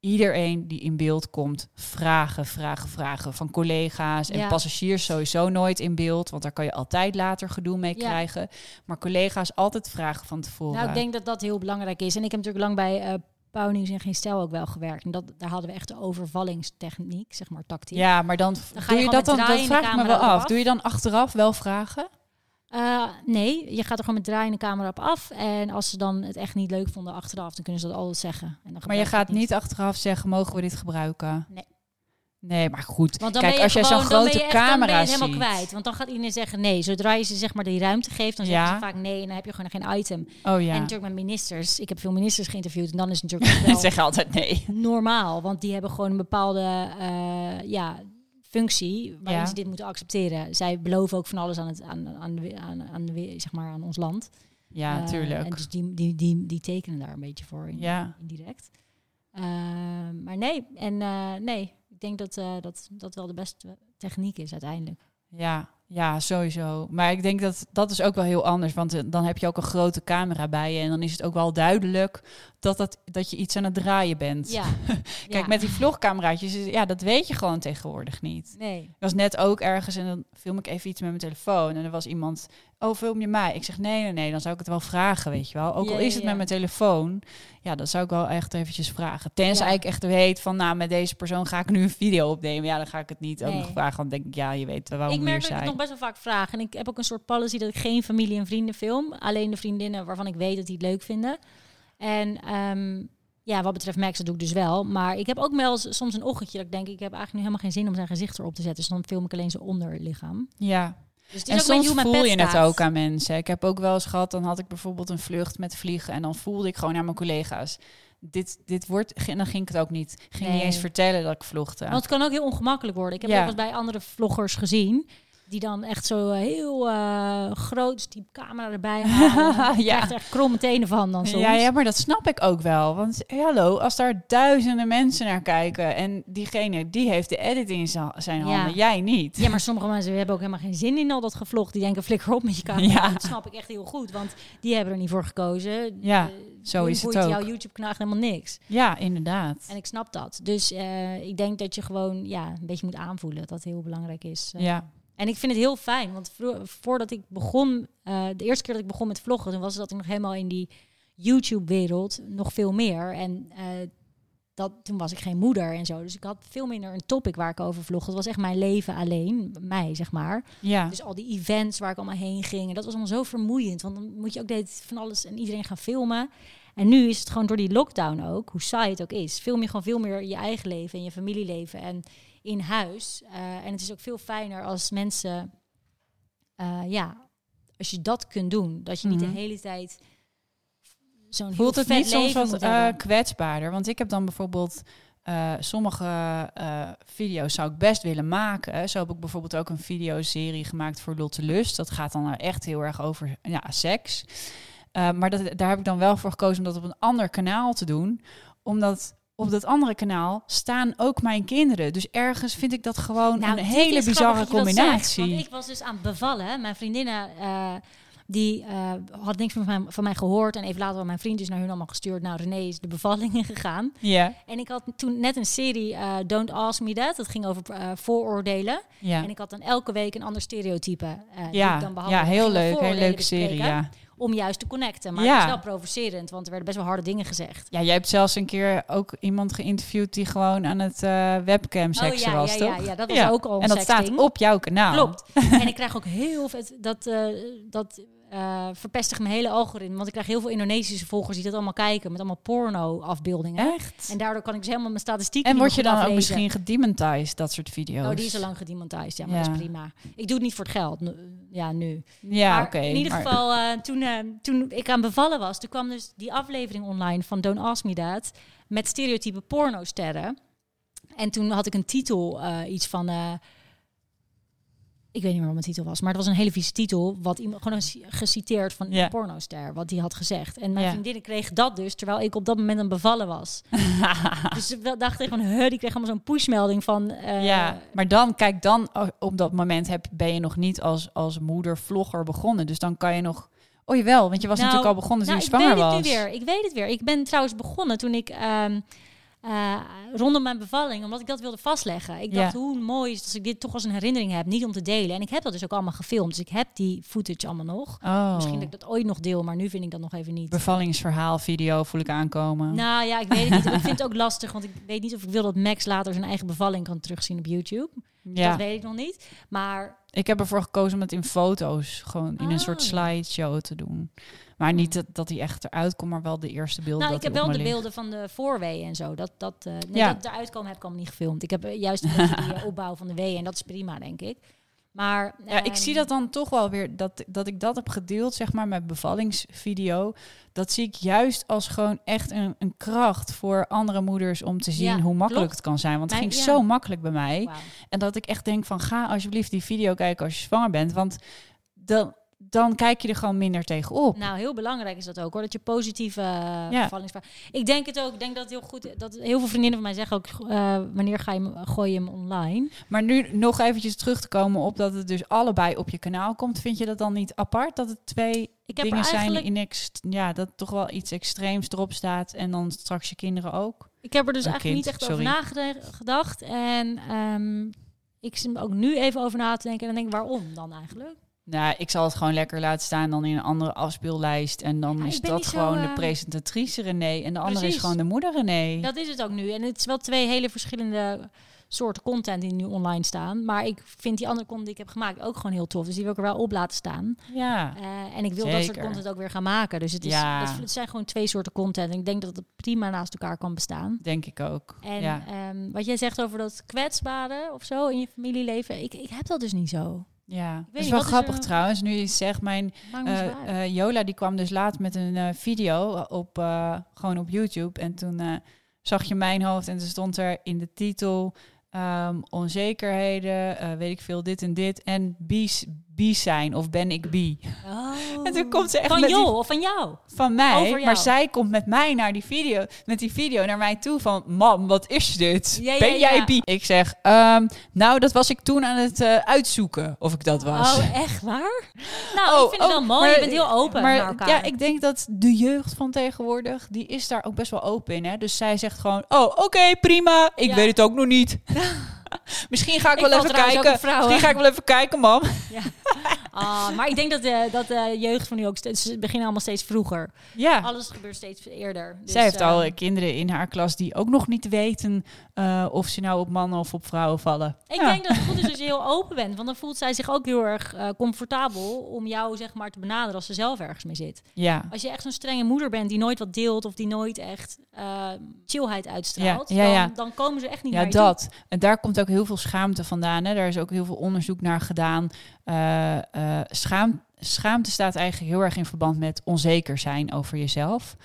iedereen die in beeld komt, vragen, vragen, vragen. Van collega's en Ja. passagiers sowieso nooit in beeld. Want daar kan je altijd later gedoe mee Ja. krijgen. Maar collega's altijd vragen van tevoren. nou, ik denk dat dat heel belangrijk is. En ik heb natuurlijk lang bij eh Pauw Nieuws en Geen Stijl ook wel gewerkt. En dat, daar hadden we echt de overvallingstechniek, zeg maar tactiek. ja, maar dan, ga je doe je gewoon dat dan? Dat vraag ik me wel af. eraf. Doe je dan achteraf wel vragen? Eh, nee, je gaat er gewoon met draaiende camera op af. En als ze dan het echt niet leuk vonden achteraf, dan kunnen ze dat altijd zeggen. En dan Maar je gaat niet achteraf zeggen, mogen we dit gebruiken? Nee. Nee, maar goed. Want dan Kijk, ben je als jij zo'n grote echt- dan ben je camera het helemaal ziet. kwijt. Want dan gaat iedereen zeggen nee. Zodra je ze zeg maar die ruimte geeft, dan zeggen Ja. ze vaak nee. En dan heb je gewoon geen item. Oh ja. En natuurlijk met ministers. Ik heb veel ministers geïnterviewd. En dan is het natuurlijk [LAUGHS] wel zeg altijd nee. normaal. Want die hebben gewoon een bepaalde eh, ja, functie waarin Ja. ze dit moeten accepteren. Zij beloven ook van alles aan, het, aan, aan, de, aan, aan, de, zeg maar, aan ons land. Ja, Eh, tuurlijk. En dus die, die, die, die tekenen daar een beetje voor in, Ja. indirect. Eh, maar nee, en eh, nee, ik denk dat, eh, dat dat wel de beste techniek is uiteindelijk. Ja, ja, sowieso. Maar ik denk dat dat is ook wel heel anders. Want eh, dan heb je ook een grote camera bij je. En dan is het ook wel duidelijk dat, dat, dat je iets aan het draaien bent. Ja. [LAUGHS] Kijk, ja. met die vlogcameraatjes, ja, dat weet je gewoon tegenwoordig niet. Nee. Ik was net ook ergens en dan film ik even iets met mijn telefoon. En er was iemand, oh, film je mij? Ik zeg, nee, nee, nee, dan zou ik het wel vragen, weet je wel. Ook al is het met mijn telefoon, ja, dan zou ik wel echt eventjes vragen. Tenzij ik echt weet van, nou, met deze persoon ga ik nu een video opnemen. Ja, dan ga ik het niet ook nog vragen. Want dan denk ik, ja, je weet waarom ik merk dat ik het nog best wel vaak vraag. En ik heb ook een soort policy dat ik geen familie en vrienden film. Alleen de vriendinnen waarvan ik weet dat die het leuk vinden. En ehm, ja, wat betreft Max, dat doe ik dus wel. Maar ik heb ook wel soms een ochtendje dat ik denk... ik heb eigenlijk nu helemaal geen zin om zijn gezicht erop te zetten. Dus dan film ik alleen zijn onderlichaam. Ja, Dus en soms voel je het ook aan mensen. Ik heb ook wel eens gehad, dan had ik bijvoorbeeld een vlucht met vliegen en dan voelde ik gewoon aan mijn collega's. Dit, dit wordt, en dan ging ik het ook niet. Ging niet eens vertellen dat ik vloegde. Want het kan ook heel ongemakkelijk worden. Ik heb Ja. ook eens bij andere vloggers gezien... die dan echt zo eh, heel eh groot die camera erbij [LAUGHS] halen. Ja. ja. echt echt kromme tenen van dan soms. Ja, ja, maar dat snap ik ook wel. Want hey, hallo, als daar duizenden mensen naar kijken en diegene die heeft de edit in zijn Ja. handen, jij niet. Ja, maar sommige mensen hebben ook helemaal geen zin in al dat gevlog. Die denken, flikker op met je camera. Ja. Dat snap ik echt heel goed, want die hebben er niet voor gekozen. Ja, Eh, zo is het ook. jouw YouTube-kanaal echt helemaal niks. Ja, inderdaad. En ik snap dat. Dus eh, ik denk dat je gewoon ja, een beetje moet aanvoelen dat dat heel belangrijk is. Eh, Ja, En ik vind het heel fijn, want voordat ik begon, eh, de eerste keer dat ik begon met vloggen, toen was dat ik nog helemaal in die YouTube-wereld, nog veel meer. En eh, dat, toen was ik geen moeder en zo. Dus ik had veel minder een topic waar ik over vlog. Het was echt mijn leven alleen, mij zeg maar. ja. Dus al die events waar ik allemaal heen ging. En dat was allemaal zo vermoeiend. Want dan moet je ook de hele tijd van alles en iedereen gaan filmen. En nu is het gewoon door die lockdown ook, hoe saai het ook is, film je gewoon veel meer je eigen leven en je familieleven en in huis. Eh, en het is ook veel fijner als mensen, eh, ja, als je dat kunt doen. Dat je niet Mhm. de hele tijd zo'n heel Voelt het vet niet soms wat eh, kwetsbaarder? Want ik heb dan bijvoorbeeld sommige video's zou ik best willen maken. Zo heb ik bijvoorbeeld ook een videoserie gemaakt voor Lotte Lust. Dat gaat dan echt heel erg over ja, seks. Maar dat, daar heb ik dan wel voor gekozen om dat op een ander kanaal te doen. Omdat op dat andere kanaal staan ook mijn kinderen. Dus ergens vind ik dat gewoon Nou, een hele bizarre zegt, combinatie. want ik was dus aan het bevallen. Mijn vriendinnen eh, die eh, had niks van mij, van mij gehoord. En even later had mijn vriend dus naar hun allemaal gestuurd. Nou, René is de bevalling [LAUGHS] ingegaan. Ja, En ik had toen net een serie, eh, Don't Ask Me That. Dat ging over vooroordelen. ja. En ik had dan elke week een ander stereotype. die ik ja, dan ja, heel leuk. Vooroordelen leuke serie, ja. Om juist te connecten. Maar Ja. het was wel provocerend, want er werden best wel harde dingen gezegd. Ja, jij hebt zelfs een keer ook iemand geïnterviewd die gewoon aan het eh, webcam seksen oh ja, was, ja, toch? ja, ja, dat was ook al En dat staat op jouw kanaal. Klopt. [LAUGHS] en ik krijg ook heel veel... Dat, eh dat eh verpestigt mijn hele algoritme. Want ik krijg heel veel Indonesische volgers die dat allemaal kijken. Met allemaal porno-afbeeldingen. Echt? En daardoor kan ik dus helemaal mijn statistieken En word je dan ook misschien gedemonetized, dat soort video's? Oh, die is al lang gedemonetized. Ja, maar Ja. dat is prima. Ik doe het niet voor het geld. Ja, nu. Ja, oké. in ieder maar- geval, eh, toen, eh, toen ik aan bevallen was... toen kwam dus die aflevering online van Don't Ask Me That... met stereotype pornosterren. En toen had ik een titel, iets van... Ik weet niet meer wat mijn titel was, maar het was een hele vieze titel. Wat iemand gewoon geciteerd van Ja. een pornoster, wat die had gezegd. En mijn Ja. vriendinnen kreeg dat dus, terwijl ik op dat moment een bevallen was. [LAUGHS] dus ik dacht ik van, huh, die kreeg allemaal zo'n pushmelding van... eh, ja, maar dan, kijk, dan op dat moment heb, ben je nog niet als, als moeder vlogger begonnen. Dus dan kan je nog... Oh jawel, want je was Nou, natuurlijk al begonnen toen Nou, je ik zwanger weet was. het nu weer. Ik weet het weer. Ik ben trouwens begonnen toen ik ehm, eh, rondom mijn bevalling, omdat ik dat wilde vastleggen. Ik Ja. dacht, hoe mooi is het als ik dit toch als een herinnering heb, niet om te delen. En ik heb dat dus ook allemaal gefilmd. Dus ik heb die footage allemaal nog. Oh, Misschien dat ik dat ooit nog deel, maar nu vind ik dat nog even niet. bevallingsverhaal, video voel ik aankomen. Nou ja, ik weet het niet. [LAUGHS] ik vind het ook lastig, want ik weet niet of ik wil dat Max later zijn eigen bevalling kan terugzien op YouTube. ja, Dat weet ik nog niet. Maar ik heb ervoor gekozen om het in foto's, gewoon in een soort Oh. slideshow te doen. Maar niet dat, dat hij echt eruit komt, maar wel de eerste beelden. nou, ik heb wel de beelden van de voorweeën en zo. Dat, dat, eh nee, Ja. dat eruit komen heb ik allemaal niet gefilmd. Ik heb eh, juist die [LAUGHS] eh, opbouw van de weeën en dat is prima, denk ik. Maar Ja, ik ehm, zie dat dan toch wel weer, dat, dat ik dat heb gedeeld, zeg maar, met bevallingsvideo. Dat zie ik juist als gewoon echt een, een kracht voor andere moeders om te zien Ja, hoe makkelijk klopt. het kan zijn. Want het Mijn- ging ja. zo makkelijk bij mij. En dat ik echt denk van, ga alsjeblieft die video kijken als je zwanger bent. Want dan, dan kijk je er gewoon minder tegenop. Nou, heel belangrijk is dat ook hoor. Dat je positieve uh, Ja. Ik denk het ook. Ik denk dat het heel goed dat heel veel vriendinnen van mij zeggen ook eh, wanneer ga je hem, gooi je hem online? Maar nu nog eventjes terug te komen op dat het dus allebei op je kanaal komt. Vind je dat dan niet apart? Dat het twee Ik heb dingen eigenlijk zijn in ex ja, dat toch wel iets extreems erop staat. En dan straks je kinderen ook. Ik heb er dus Een eigenlijk kind, niet echt over nagedacht. En ehm, ik zit er ook nu even over na te denken. En dan denk ik, waarom dan eigenlijk? Nou, ik zal het gewoon lekker laten staan dan in een andere afspeellijst. En dan Ja, is dat zo, gewoon de eh, presentatrice René. En de andere is gewoon de moeder René. Dat is het ook nu. En het is wel twee hele verschillende soorten content die nu online staan. Maar ik vind die andere content die ik heb gemaakt ook gewoon heel tof. Dus die wil ik er wel op laten staan. Ja. Eh, en ik wil dat soort content ook weer gaan maken. Dus het, is, Ja. het, het zijn gewoon twee soorten content. En ik denk dat het prima naast elkaar kan bestaan. Denk ik ook. En ja. ehm, wat jij zegt over dat kwetsbare of zo in je familieleven. Ik, ik heb dat dus niet zo. Ja. Dat is wel is grappig er- trouwens. Nu je zegt, mijn me eh, zwaar. eh, Jola die kwam dus laat met een eh, video op, gewoon op YouTube. En toen zag je mijn hoofd en toen stond er in de titel... ehm, onzekerheden, weet ik veel, dit en dit. En bies, bies zijn of ben ik bi? En toen komt ze echt van jou of van jou? van mij. Over jou. Maar zij komt met mij naar die video, met die video naar mij toe van, mam, wat is dit? Ja, ja, ben jij ja. bi? Ik zeg, ehm, nou, dat was ik toen aan het eh, uitzoeken of ik dat was. Oh, echt waar? [LAUGHS] Nou, Oh, ik vind het oh, wel mooi. maar- je bent heel open maar naar elkaar. ja, ik denk dat de jeugd van tegenwoordig, die is daar ook best wel open in. Hè? Dus zij zegt gewoon, oh, oké, prima. Ik weet het ook nog niet. [LAUGHS] Misschien ga ik, Ik wel even kijken. Misschien ga ik wel even kijken, mam. [LAUGHS] Ah, maar ik denk dat de, dat de jeugd van nu ook steeds... Ze beginnen allemaal steeds vroeger. Ja. Alles gebeurt steeds eerder. Dus, Zij heeft al eh, eh, kinderen in haar klas die ook nog niet weten eh, of ze nou op mannen of op vrouwen vallen. Ik Ja. denk dat het goed is als je [LAUGHS] heel open bent. Want dan voelt zij zich ook heel erg eh, comfortabel om jou zeg maar te benaderen als ze zelf ergens mee zit. Ja. Als je echt zo'n strenge moeder bent die nooit wat deelt of die nooit echt eh, chillheid uitstraalt, Ja, ja, ja. Dan, dan komen ze echt niet Ja, naar dat. En daar komt ook heel veel schaamte vandaan. Hè. Daar is ook heel veel onderzoek naar gedaan. Eh, eh, schaam, schaamte staat eigenlijk heel erg in verband met onzeker zijn over jezelf.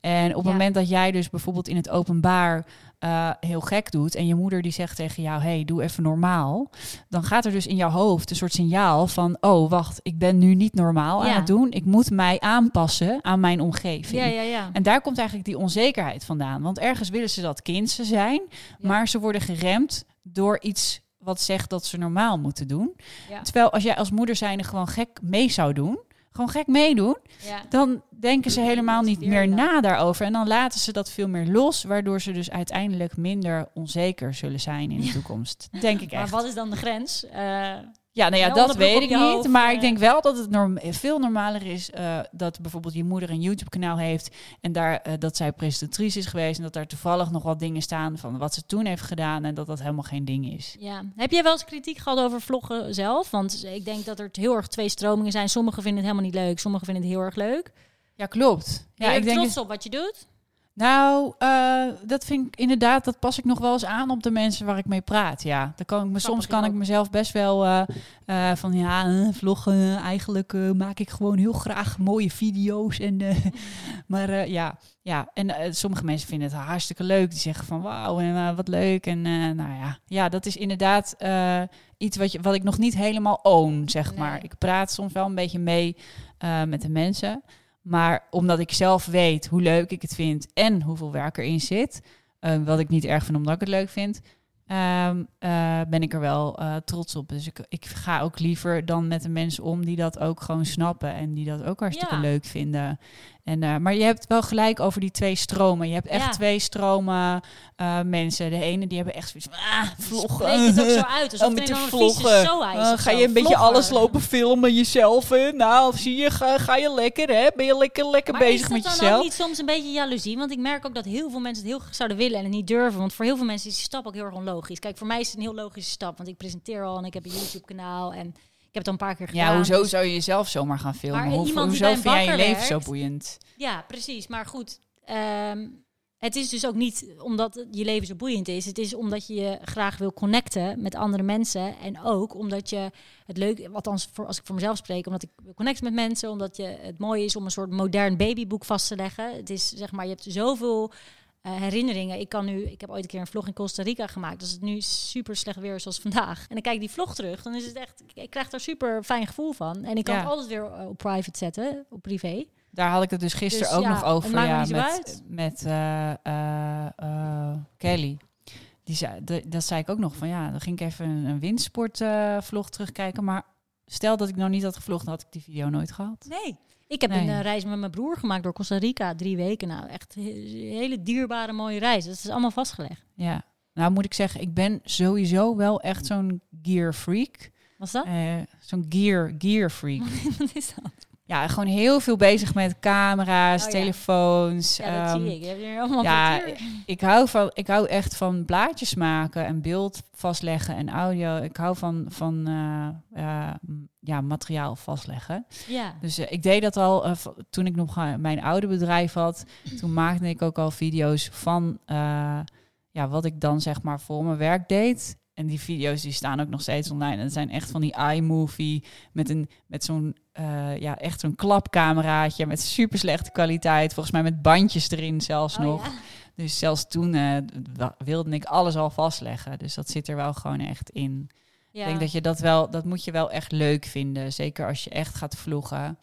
En op het Ja. moment dat jij dus bijvoorbeeld in het openbaar eh, heel gek doet en je moeder die zegt tegen jou, hey, doe even normaal, dan gaat er dus in jouw hoofd een soort signaal van, oh, wacht, ik ben nu niet normaal Ja. aan het doen. Ik moet mij aanpassen aan mijn omgeving. Ja, ja, ja. En daar komt eigenlijk die onzekerheid vandaan. Want ergens willen ze dat kind ze zijn, maar ze worden geremd door iets wat zegt dat ze normaal moeten doen. Ja. Terwijl als jij als moeder zijnde gewoon gek mee zou doen, gewoon gek meedoen, ja. dan denken ze helemaal niet meer na daarover. En dan laten ze dat veel meer los, waardoor ze dus uiteindelijk minder onzeker zullen zijn in de toekomst. Denk ik Maar echt. wat is dan de grens? Eh, Ja, nou ja, dat weet ik niet. hoofd, maar eh. ik denk wel dat het norm veel normaler is eh, dat bijvoorbeeld je moeder een YouTube-kanaal heeft en daar eh, dat zij presentatrice is geweest en dat daar toevallig nog wat dingen staan van wat ze toen heeft gedaan en dat dat helemaal geen ding is. ja. Heb jij wel eens kritiek gehad over vloggen zelf? Want ik denk dat er heel erg twee stromingen zijn. Sommigen vinden het helemaal niet leuk, sommigen vinden het heel erg leuk. Ja, klopt. Ja, ik denk trots op wat je doet? Nou, eh, dat vind ik inderdaad, dat pas ik nog wel eens aan op de mensen waar ik mee praat. Ja, dan kan ik me, soms kan ik mezelf best wel eh, eh, van ja, vloggen. Eigenlijk maak ik gewoon heel graag mooie video's. En, [LAUGHS] maar ja, ja, en sommige mensen vinden het hartstikke leuk. Die zeggen van wauw, en wat leuk. En nou ja, ja, dat is inderdaad iets wat, je, wat ik nog niet helemaal own, zeg Nee. maar. Ik praat soms wel een beetje mee met de mensen. Maar omdat ik zelf weet hoe leuk ik het vind en hoeveel werk erin zit, eh, wat ik niet erg vind omdat ik het leuk vind, ehm, eh, ben ik er wel eh, trots op. Dus ik, ik ga ook liever dan met de mensen om die dat ook gewoon snappen en die dat ook hartstikke Ja. leuk vinden. En, eh, maar je hebt wel gelijk over die twee stromen. Je hebt echt Ja. twee stromen eh, mensen. De ene die hebben echt zoiets van, ah, vloggen. Spreek het ook zo uit, [LAUGHS] alsof Oh, met die vloggen. Eh, ga je een beetje alles lopen filmen jezelf? Hè? Nou, zie je, ga, ga je lekker, hè? Ben je lekker, lekker Maar bezig is met dat dan jezelf? ook niet soms een beetje jaloezie? Want ik merk ook dat heel veel mensen het heel graag zouden willen en het niet durven. Want voor heel veel mensen is die stap ook heel erg onlogisch. Kijk, voor mij is het een heel logische stap. Want ik presenteer al en ik heb een YouTube-kanaal en heb het al een paar keer gedaan. Ja, hoezo Dus- zou je jezelf zomaar gaan filmen? Maar Hoe, iemand die hoezo bij vind jij je leven zo boeiend? Ja, precies. Maar goed, ehm, het is dus ook niet omdat je leven zo boeiend is. Het is omdat je je graag wil connecten met andere mensen. En ook omdat je het leuk, althans voor, als ik voor mezelf spreek, omdat ik wil connecten met mensen. Omdat je, het mooie is om een soort modern babyboek vast te leggen. Het is zeg maar, je hebt zoveel eh, herinneringen. Ik kan nu, ik heb ooit een keer een vlog in Costa Rica gemaakt. Als het nu super slecht weer zoals vandaag. En dan kijk ik die vlog terug, dan is het echt, ik, krijg daar super fijn gevoel van. En ik kan Ja. het altijd weer eh, op private zetten, op privé. Daar had ik het dus gisteren Dus ook ja, nog over. Ja, met, met eh, eh, Kelly. Die zei, de- dat zei ik ook nog van ja, dan ging ik even een, een windsportvlog terugkijken. Maar stel dat ik nou niet had gevlogd, dan had ik die video nooit gehad. Nee. Ik heb Nee. een eh, reis met mijn broer gemaakt door Costa Rica, drie weken. Nou, echt een hele dierbare mooie reis. Dat is allemaal vastgelegd. Ja. Nou moet ik zeggen, ik ben sowieso wel echt zo'n gear freak. Was dat? Eh, zo'n gear, gear freak. [LAUGHS] Wat is dat? Ja, gewoon heel veel bezig met camera's, Oh telefoons. Ja, dat ehm, zie ik. Je hebt hier allemaal ja. Ik hou, van, ik hou echt van blaadjes maken en beeld vastleggen en audio. Ik hou van, van eh, eh, ja, materiaal vastleggen. Ja. Dus eh, ik deed dat al toen ik nog mijn oude bedrijf had. Toen maakte ik ook al video's van ja, wat ik dan zeg maar voor mijn werk deed. En die video's die staan ook nog steeds online. En het zijn echt van die iMovie met, een, met zo'n eh, ja, echt zo'n klapcameraatje met super slechte kwaliteit. Volgens mij met bandjes erin zelfs Oh, nog. ja. Dus zelfs toen eh, wilde ik alles al vastleggen. Dus dat zit er wel gewoon echt in. Ja. Ik denk dat je dat wel, dat moet je wel echt leuk vinden. Zeker als je echt gaat vloggen,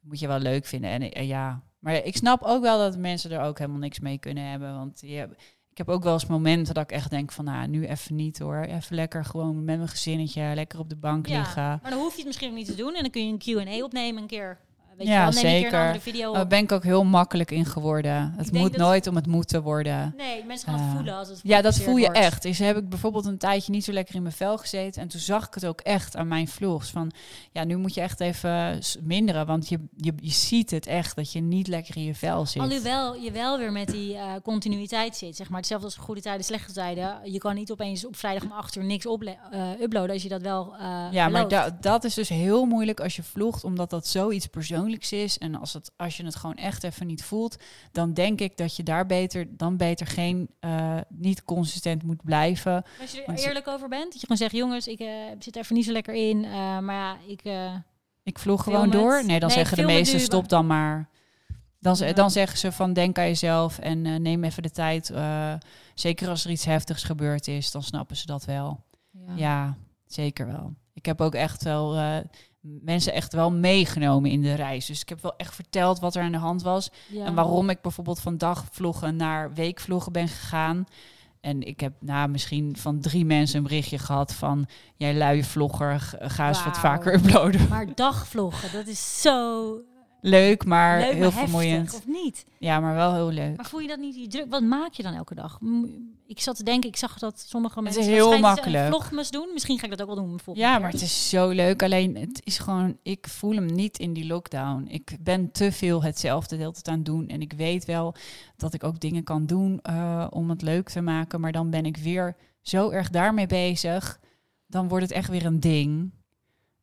moet je wel leuk vinden. En eh, ja, maar ik snap ook wel dat mensen er ook helemaal niks mee kunnen hebben. Want je, ik heb ook wel eens momenten dat ik echt denk van, nou, nu even niet hoor. Even lekker gewoon met mijn gezinnetje, lekker op de bank Ja, liggen. Maar dan hoef je het misschien ook niet te doen. En dan kun je een Q&A opnemen een keer. Weet Ja, je wel, neem een keer zeker. een andere video op. Daar ben ik ook heel makkelijk in geworden. Het moet nooit om het moeten worden. Nee, mensen gaan het Eh, voelen als het Ja, dat voel je wordt. echt. Dus heb ik bijvoorbeeld een tijdje niet zo lekker in mijn vel gezeten. En toen zag ik het ook echt aan mijn vlogs. Van ja, nu moet je echt even minderen. Want je, je, je ziet het echt dat je niet lekker in je vel zit. Alhoewel je wel weer met die eh, continuïteit zit. Zeg maar hetzelfde als goede tijden, slechte tijden. Je kan niet opeens op vrijdag om 8 uur niks eh, uploaden als je dat wel. eh ja, maar da- dat is dus heel moeilijk als je vlogt, omdat dat zoiets persoonlijks is. En als, het, als je het gewoon echt even niet voelt, dan denk ik dat je daar beter, dan beter geen, eh, niet consistent moet blijven. Als je er eerlijk over bent, dat je gewoon zegt: jongens, ik eh, zit even niet zo lekker in. eh, maar ja, ik. Ik vlog Film gewoon het. door. Nee, dan Nee, zeggen de meesten stop dan maar. Dan, Ja. dan zeggen ze van denk aan jezelf en neem even de tijd. zeker als er iets heftigs gebeurd is, dan snappen ze dat wel. ja. Ja, zeker wel. Ik heb ook echt wel mensen echt wel meegenomen in de reis. Dus ik heb wel echt verteld wat er aan de hand was. Ja. En waarom ik bijvoorbeeld van dagvloggen naar weekvloggen ben gegaan. En ik heb nou, misschien van drie mensen een berichtje gehad van... jij luie vlogger, ga eens wat vaker uploaden. Maar dagvloggen, dat is zo Leuk, maar leuk, heel maar heftig, vermoeiend. of niet? Ja, maar wel heel leuk. Maar voel je dat niet die druk? Wat maak je dan elke dag? Ik zat te denken, ik zag dat sommige is mensen heel makkelijk. een vlogmas doen. Misschien ga ik dat ook wel doen. Ja, keer. maar het is zo leuk. Alleen het is gewoon, ik voel hem niet in die lockdown. Ik ben te veel hetzelfde de hele tijd aan het doen. En ik weet wel dat ik ook dingen kan doen eh, om het leuk te maken. Maar dan ben ik weer zo erg daarmee bezig. Dan wordt het echt weer een ding.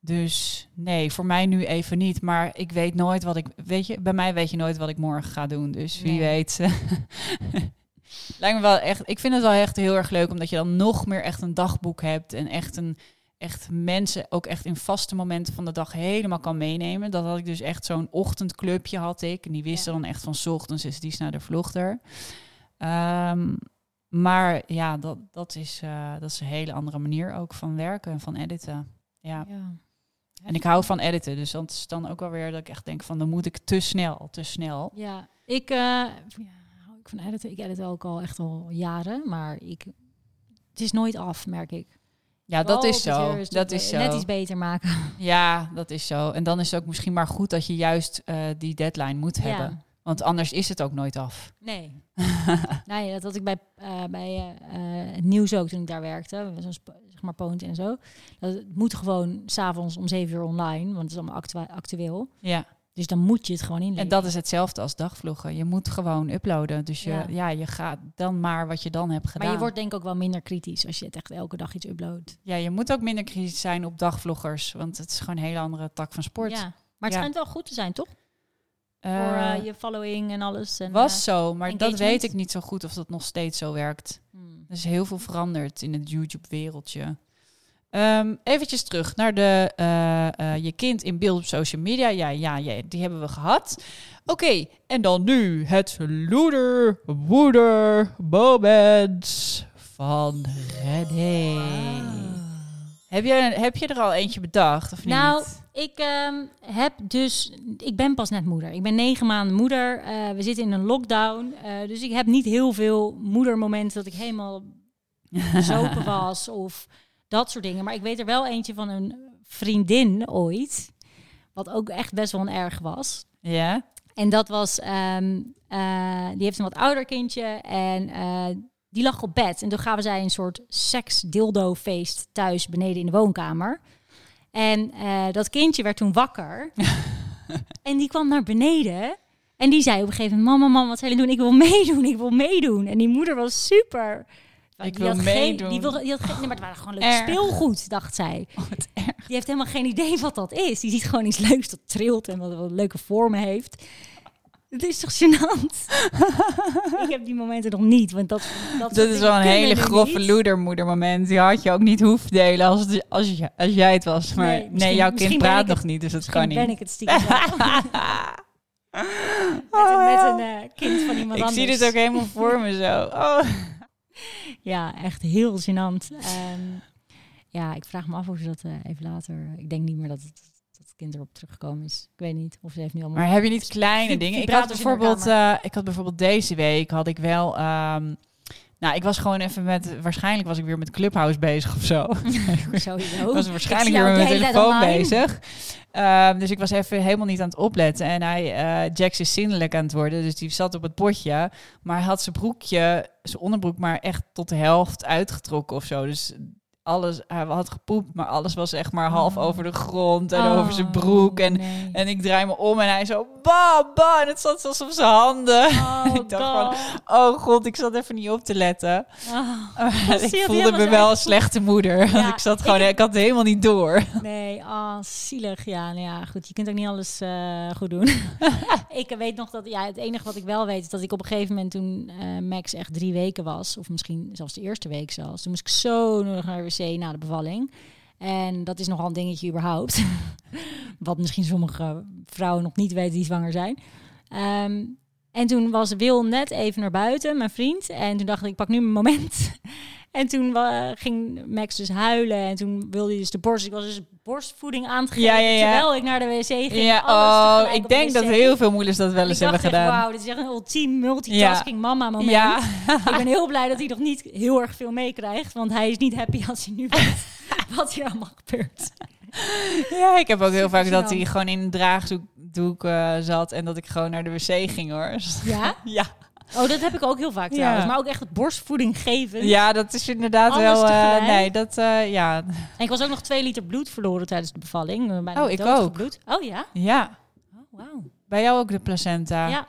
Dus nee, voor mij nu even niet. Maar ik weet nooit wat ik. Weet je, bij mij weet je nooit wat ik morgen ga doen. Dus wie Nee. weet. [LAUGHS] Lijkt me wel echt. Ik vind het wel echt heel erg leuk, omdat je dan nog meer echt een dagboek hebt. En echt een. Echt mensen ook echt in vaste momenten van de dag helemaal kan meenemen. Dat had ik dus echt zo'n ochtendclubje had ik. En die wisten dan echt van 's ochtends is die naar de vlogter. Ehm, maar ja, dat, dat, is, eh, dat is een hele andere manier ook van werken en van editen. Ja. Ja. En ik hou van editen, dus dat is dan ook wel weer dat ik echt denk van dan moet ik te snel, te snel. Ja, ik, eh, ja, hou ik van editen. Ik edit ook al echt al jaren, maar ik, het is nooit af, merk ik. Ja, dat is zo. een Dat is be- Net zo. iets beter maken. [LAUGHS] Ja, dat is zo. En dan is het ook misschien maar goed dat je juist eh, die deadline moet hebben. Want anders is het ook nooit af. Nee. [LAUGHS] nee, dat had ik bij, eh, bij het nieuws ook toen ik daar werkte. Zo'n zeg maar Poont en zo. Dat het moet gewoon s'avonds om zeven uur online, want het is allemaal actueel. Ja. Dus dan moet je het gewoon inleveren. En dat is hetzelfde als dagvloggen. Je moet gewoon uploaden. Dus je, Ja. ja. je gaat dan maar wat je dan hebt gedaan. Maar je wordt denk ik ook wel minder kritisch als je het echt elke dag iets uploadt. Ja, je moet ook minder kritisch zijn op dagvloggers. Want het is gewoon een hele andere tak van sport. Ja. Maar het Ja. schijnt wel goed te zijn, toch? Eh, Voor eh, je following en alles. En, was eh, zo, maar dat weet ik niet zo goed of dat nog steeds zo werkt. hmm. Er is heel veel veranderd in het YouTube-wereldje. Ehm eventjes terug naar de eh, eh, je kind in beeld op social media. Ja, ja, ja die hebben we gehad. Oké, en dan nu het loeder, woeder, moment van René. Heb je, heb je er al eentje bedacht of niet? Ik ehm, heb dus, ik ben pas net moeder. Ik ben negen maanden moeder. Eh, we zitten in een lockdown, eh, dus ik heb niet heel veel moedermomenten dat ik helemaal bezopen [LAUGHS] was of dat soort dingen. Maar ik weet er wel eentje van een vriendin ooit, wat ook echt best wel een erg was. ja? En dat was, ehm, eh, die heeft een wat ouder kindje en die lag op bed. En toen gaven zij een soort seks-dildo-feest thuis beneden in de woonkamer. En eh, dat kindje werd toen wakker. [LAUGHS] en die kwam naar beneden. En die zei op een gegeven moment, mama, mama, wat zijn jullie doen? Ik wil meedoen, ik wil meedoen. En die moeder was super... Ik Die wil had geen- meedoen. die, wilde, die had geen, nee, maar het waren gewoon leuk Erg. speelgoed, dacht zij. [LAUGHS] Wat erg. Die heeft helemaal geen idee wat dat is. Die ziet gewoon iets leuks dat trilt en wat, wat leuke vormen heeft. Het is toch gênant? [LAUGHS] ik heb die momenten nog niet, want dat, dat, Dat is wel een hele grove loedermoedermoment. Die had je ook niet hoeven delen als, het- als, je, als jij het was. Maar Nee, jouw kind praat ik het- nog niet, dus dat kan niet. ben ik het stiekem [LAUGHS] met, een- met een eh, kind van iemand Ik anders. zie dit ook helemaal voor me zo. Oh. [LAUGHS] Ja, echt heel gênant. Ehm, ja, ik vraag me af of ze dat eh, even later... Ik denk niet meer dat het kind erop teruggekomen is. Ik weet niet of ze heeft nu allemaal... Maar heb je niet kleine dingen? Ik had, bijvoorbeeld, eh, ik had bijvoorbeeld deze week had ik wel. ehm, nou, ik was gewoon even met. Waarschijnlijk was ik weer met Clubhouse bezig of zo. [LAUGHS] Sowieso. Ik was Ik waarschijnlijk zie weer met mijn telefoon bezig. Ehm, dus ik was even helemaal niet aan het opletten. En hij, eh Jax is zindelijk aan het worden. Dus die zat op het potje. Maar hij had zijn broekje, zijn onderbroek, maar echt tot de helft uitgetrokken of zo. Dus alles, hij had gepoept, maar alles was echt maar half Oh. over de grond en Oh, over zijn broek. En, nee. en ik draai me om en hij zo, ba, ba. En het zat zelfs op zijn handen. Oh, [LAUGHS] ik dacht God. Oh god, ik zat even niet op te letten. [LAUGHS] Oh, ik voelde me wel een slechte moeder. [LAUGHS] Want ik zat ik gewoon, ik, heb- had het helemaal niet door. nee, ah, zielig. Ja, nou ja, goed. Je kunt ook niet alles eh, goed doen. ik weet nog dat, ja, het enige wat ik wel weet is dat ik op een gegeven moment toen eh, Max echt drie weken was, of misschien zelfs de eerste week zelfs, toen moest ik zo nog naar de na de bevalling. En dat is nogal een dingetje überhaupt. [LAUGHS] wat misschien sommige vrouwen nog niet weten die zwanger zijn. Ehm, en toen was Wil net even naar buiten, mijn vriend. En toen dacht ik, ik pak nu mijn moment. En toen ging Max dus huilen. En toen wilde hij dus de borst. Ik was dus borstvoeding aan het geven. Ja, ja, ja. Terwijl ik naar de wc ging. Ja, alles oh, ik denk dat heel veel moeders dat wel eens hebben gedaan. Wauw, dit is echt een ultiem multitasking mama moment. Ja, Ik ben heel blij dat hij nog niet heel erg veel meekrijgt. Want hij is niet happy als hij nu weet wat [LAUGHS] hier allemaal gebeurt. ja, ik heb ook heel vaak dat hij gewoon in een draagdoek eh, zat en dat ik gewoon naar de wc ging hoor. Ja? [LAUGHS] Ja, Oh, dat heb ik ook heel vaak trouwens. Maar ook echt het borstvoeding geven. ja dat is inderdaad Alles wel. eh, nee, dat eh, ja. En ik was ook nog twee liter bloed verloren tijdens de bevalling. Eh, Bijna Oh, ik ook. bloed. Oh ja? Ja, Oh, wauw. bij jou ook de placenta. Ja.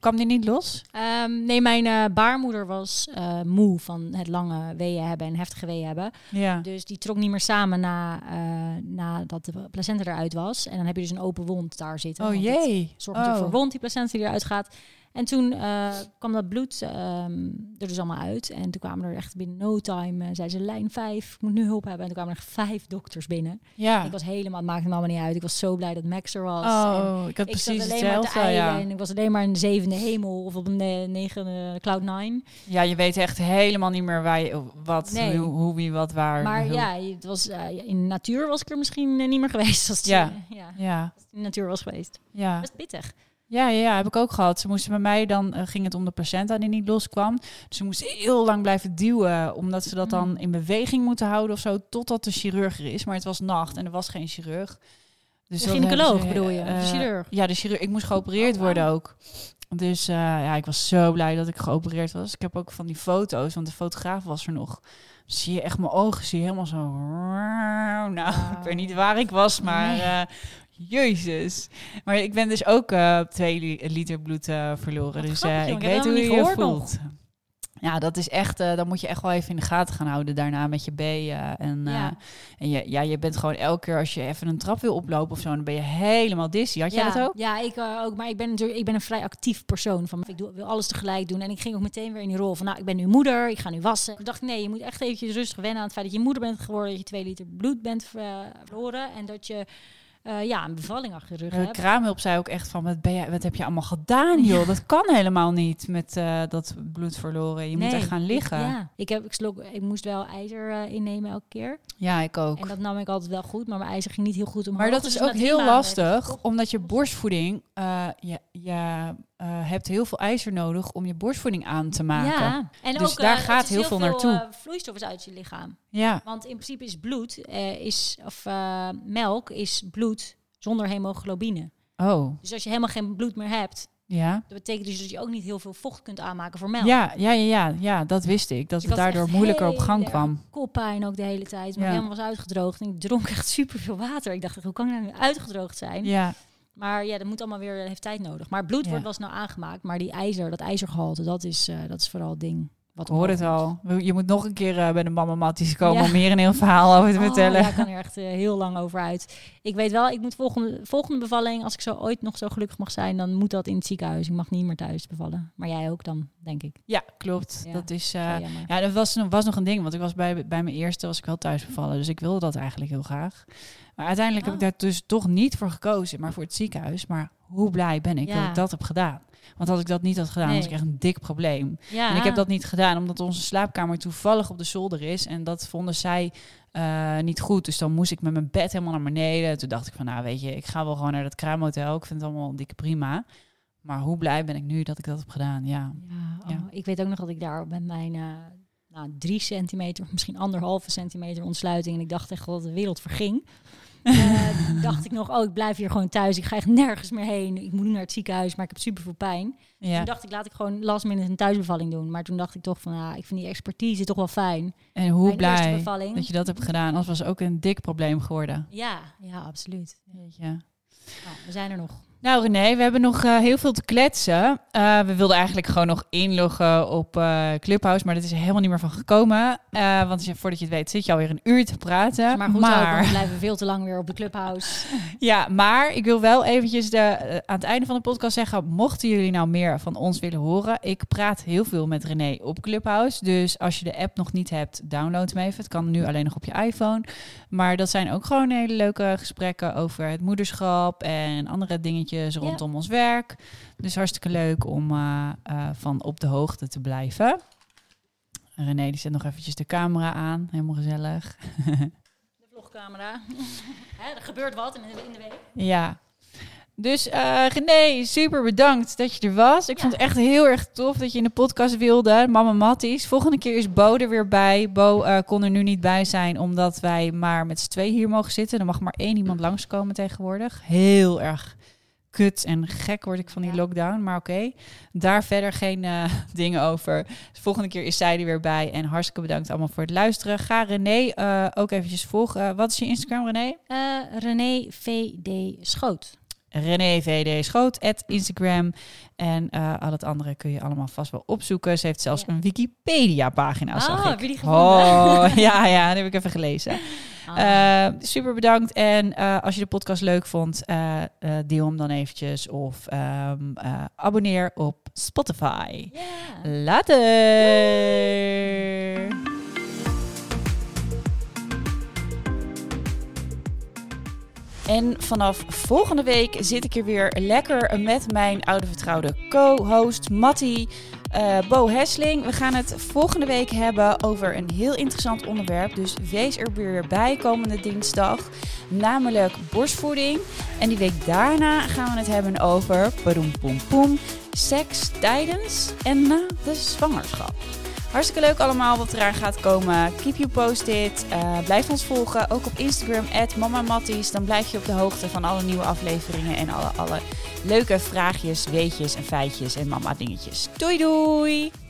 Kwam die niet los? Ehm, nee, mijn baarmoeder was moe van het lange weeën hebben en heftige weeën hebben. Ja. Dus die trok niet meer samen na, eh, nadat de placenta eruit was. En dan heb je dus een open wond daar zitten. Oh jee. Natuurlijk Oh. voor wond, die placenta die eruit gaat. En toen eh, kwam dat bloed ehm, er dus allemaal uit. En toen kwamen er echt binnen no time, eh zei ze, lijn 5, ik moet nu hulp hebben. En toen kwamen er vijf dokters binnen. Ja. Ik was helemaal, het maakte me allemaal niet uit. Ik was zo blij dat Max er was. En Oh, ik had ik zat precies alleen maar te hetzelfde. Ja. en ik was alleen maar in de zevende hemel of op een eh, negende cloud nine. ja, je weet echt helemaal niet meer waar je, wat, Nee. hoe, hoe, wie, wat, waar. Maar ja, het was, in de natuur was ik er misschien niet meer geweest [LAUGHS] als het, Ja. ja, Ja, als het in de natuur was geweest. ja. Best pittig. Ja, ja, heb ik ook gehad. Ze moesten bij mij dan, eh, ging het om de placenta die niet loskwam. Dus ze moesten heel lang blijven duwen, omdat ze dat dan Mm. in beweging moeten houden of zo, totdat de chirurg er is. Maar het was nacht en er was geen chirurg. Dus De gynaecoloog ze, bedoel je, de eh, chirurg? Ja, de chirurg. Ik moest geopereerd Oh, worden ook. Dus eh, ja, ik was zo blij dat ik geopereerd was. Ik heb ook van die foto's, want de fotograaf was er nog. Zie je echt mijn ogen, zie je helemaal zo. Nou, ik weet niet waar ik was, maar. Jezus. Maar ik ben dus ook eh, twee li- liter bloed eh, verloren. Wat dus grappig, eh, ik ik weet hoe je je nog. voelt. Ja, dat is echt, eh dan moet je echt wel even in de gaten gaan houden daarna met je B. eh, en Ja. ja. en je, ja, je bent gewoon elke keer als je even een trap wil oplopen of zo, dan ben je helemaal dizzy. Had jij dat ook? Ja, ik ook. Maar ik ben natuurlijk, ik ben een vrij actief persoon. Van, ik doe, wil alles tegelijk doen. En ik ging ook meteen weer in die rol van, nou, ik ben nu moeder, ik ga nu wassen. Toen dacht ik, nee, je moet echt eventjes rustig wennen aan het feit dat je moeder bent geworden, dat je twee liter bloed bent verloren en dat je eh, ja, een bevalling achter de rug De hebt. kraamhulp zei ook echt van, wat, ben jij, wat heb je allemaal gedaan joh? Dat kan helemaal niet met eh, dat bloed verloren. Je moet echt gaan liggen. Ik, Ja, ja, ik, heb, ik, slok, ik moest wel ijzer eh, innemen elke keer. ik ook. En dat nam ik altijd wel goed, maar mijn ijzer ging niet heel goed omhoog. Maar dat Dus is na ook heel lastig, omdat je borstvoeding, eh, je, je eh, hebt heel veel ijzer nodig om je borstvoeding aan te maken. Ja, en Dus ook, daar eh, gaat heel veel naartoe. eh, vloeistof is uit je lichaam. Ja, Want in principe is bloed, is, of melk is bloed zonder hemoglobine. oh, Dus als je helemaal geen bloed meer hebt, ja. dat betekent dus dat je ook niet heel veel vocht kunt aanmaken voor melk. Ja, ja, ja, ja, ja, dat wist ik. Dat Dus ik het daardoor moeilijker op gang kwam. Koppijn ook de hele tijd, maar Ja. helemaal was uitgedroogd. En ik dronk echt superveel water. Ik dacht, hoe kan ik nou nu uitgedroogd zijn? Ja, Maar ja, dat moet allemaal weer, heeft tijd nodig. Maar bloed Ja. wordt was nou aangemaakt, maar die ijzer, dat ijzergehalte, dat is, eh, dat is vooral het ding. Wat hoor het al. Je moet nog een keer eh, bij de mama Matties komen Ja. om hier een heel verhaal over te Oh, vertellen. ja, ik kan er echt eh, heel lang over uit. Ik weet wel, ik moet volgende, volgende bevalling, als ik zo ooit nog zo gelukkig mag zijn, dan moet dat in het ziekenhuis. Ik mag niet meer thuis bevallen. Maar jij ook dan, denk ik. Ja, klopt. Ja, Dat is. eh, Ja, dat was, nog- was nog een ding, want ik was bij, bij mijn eerste was ik wel thuis bevallen, dus ik wilde dat eigenlijk heel graag. Maar uiteindelijk heb ik Oh. daar dus toch niet voor gekozen, maar voor het ziekenhuis. Maar hoe blij ben ik Ja. dat ik dat heb gedaan? Want als ik dat niet had gedaan, was Nee. ik echt een dik probleem. Ja. En ik heb dat niet gedaan omdat onze slaapkamer toevallig op de zolder is. En dat vonden zij eh, niet goed. Dus dan moest ik met mijn bed helemaal naar beneden. Toen dacht ik van, nou weet je, ik ga wel gewoon naar dat kraamhotel. Ik vind het allemaal dikke prima. Maar hoe blij ben ik nu dat ik dat heb gedaan? Ja. Ja, oh, Ja. Ik weet ook nog dat ik daar met mijn eh, nou, drie centimeter, misschien anderhalve centimeter ontsluiting. En ik dacht echt dat de wereld verging. Eh, dacht ik nog, oh, ik blijf hier gewoon thuis. Ik ga echt nergens meer heen. Ik moet nu naar het ziekenhuis, maar ik heb super veel pijn. ja. Toen dacht ik, laat ik gewoon last minute een thuisbevalling doen. Maar toen dacht ik toch van, ja, ik vind die expertise toch wel fijn. En hoe Mijn blij dat je dat hebt gedaan. Anders was ook een dik probleem geworden. Ja, ja, absoluut. Nou, we zijn er nog. Nou René, we hebben nog eh, heel veel te kletsen. Eh, we wilden eigenlijk gewoon nog inloggen op eh, Clubhouse, maar dat is helemaal niet meer van gekomen. Want voordat je het weet zit je alweer een uur te praten. Maar goed, we blijven veel te lang weer op de clubhouse. [LAUGHS] Ja, maar ik wil wel eventjes de, aan het einde van de podcast zeggen... mochten jullie nou meer van ons willen horen... ik praat heel veel met René op Clubhouse. Dus als je de app nog niet hebt, download hem even. Het kan nu alleen nog op je iPhone. Maar dat zijn ook gewoon hele leuke gesprekken... over het moederschap en andere dingetjes rondom ons werk. Dus hartstikke leuk om eh, eh, van op de hoogte te blijven. René die zet nog eventjes de camera aan. Helemaal gezellig. [LAUGHS] De vlogcamera. [LAUGHS] Hè, er gebeurt wat in de, in de week. Ja. Dus eh René, super bedankt dat je er was. Ik vond het echt heel erg tof dat je in de podcast wilde. Mama Matties. Volgende keer is Bo er weer bij. Bo kon er nu niet bij zijn omdat wij maar met z'n twee hier mogen zitten. Er mag maar één iemand langskomen tegenwoordig. Heel erg kut en gek word ik van die Ja. lockdown. Maar oké, daar verder geen eh, [LAUGHS] dingen over. Dus volgende keer is zij er weer bij. En hartstikke bedankt allemaal voor het luisteren. Ga René eh, ook eventjes volgen. wat is je Instagram, René? Eh, René VD Schoot. René VD Schoot, at Instagram. En eh, al het andere kun je allemaal vast wel opzoeken. Ze heeft zelfs Ja. een Wikipedia-pagina, Oh, zag ik. die gevonden? Oh, [LAUGHS] ja, ja, dat heb ik even gelezen. Ah. Eh, super bedankt. En eh, als je de podcast leuk vond, deel hem dan eventjes. Of ehm, eh, abonneer op Spotify. Ja. Later! En vanaf volgende week zit ik hier weer lekker met mijn oude vertrouwde co-host Matti eh, Bo Hesling. We gaan het volgende week hebben over een heel interessant onderwerp. Dus wees er weer bij komende dinsdag. Namelijk borstvoeding. En die week daarna gaan we het hebben over padoem, poem, poem, seks tijdens en na de zwangerschap. Hartstikke leuk allemaal wat eraan gaat komen. Keep you posted. Eh, blijf ons volgen. Ook op Instagram, @mamamatties. Dan blijf je op de hoogte van alle nieuwe afleveringen en alle, alle leuke vraagjes, weetjes en feitjes en mama dingetjes. Doei doei!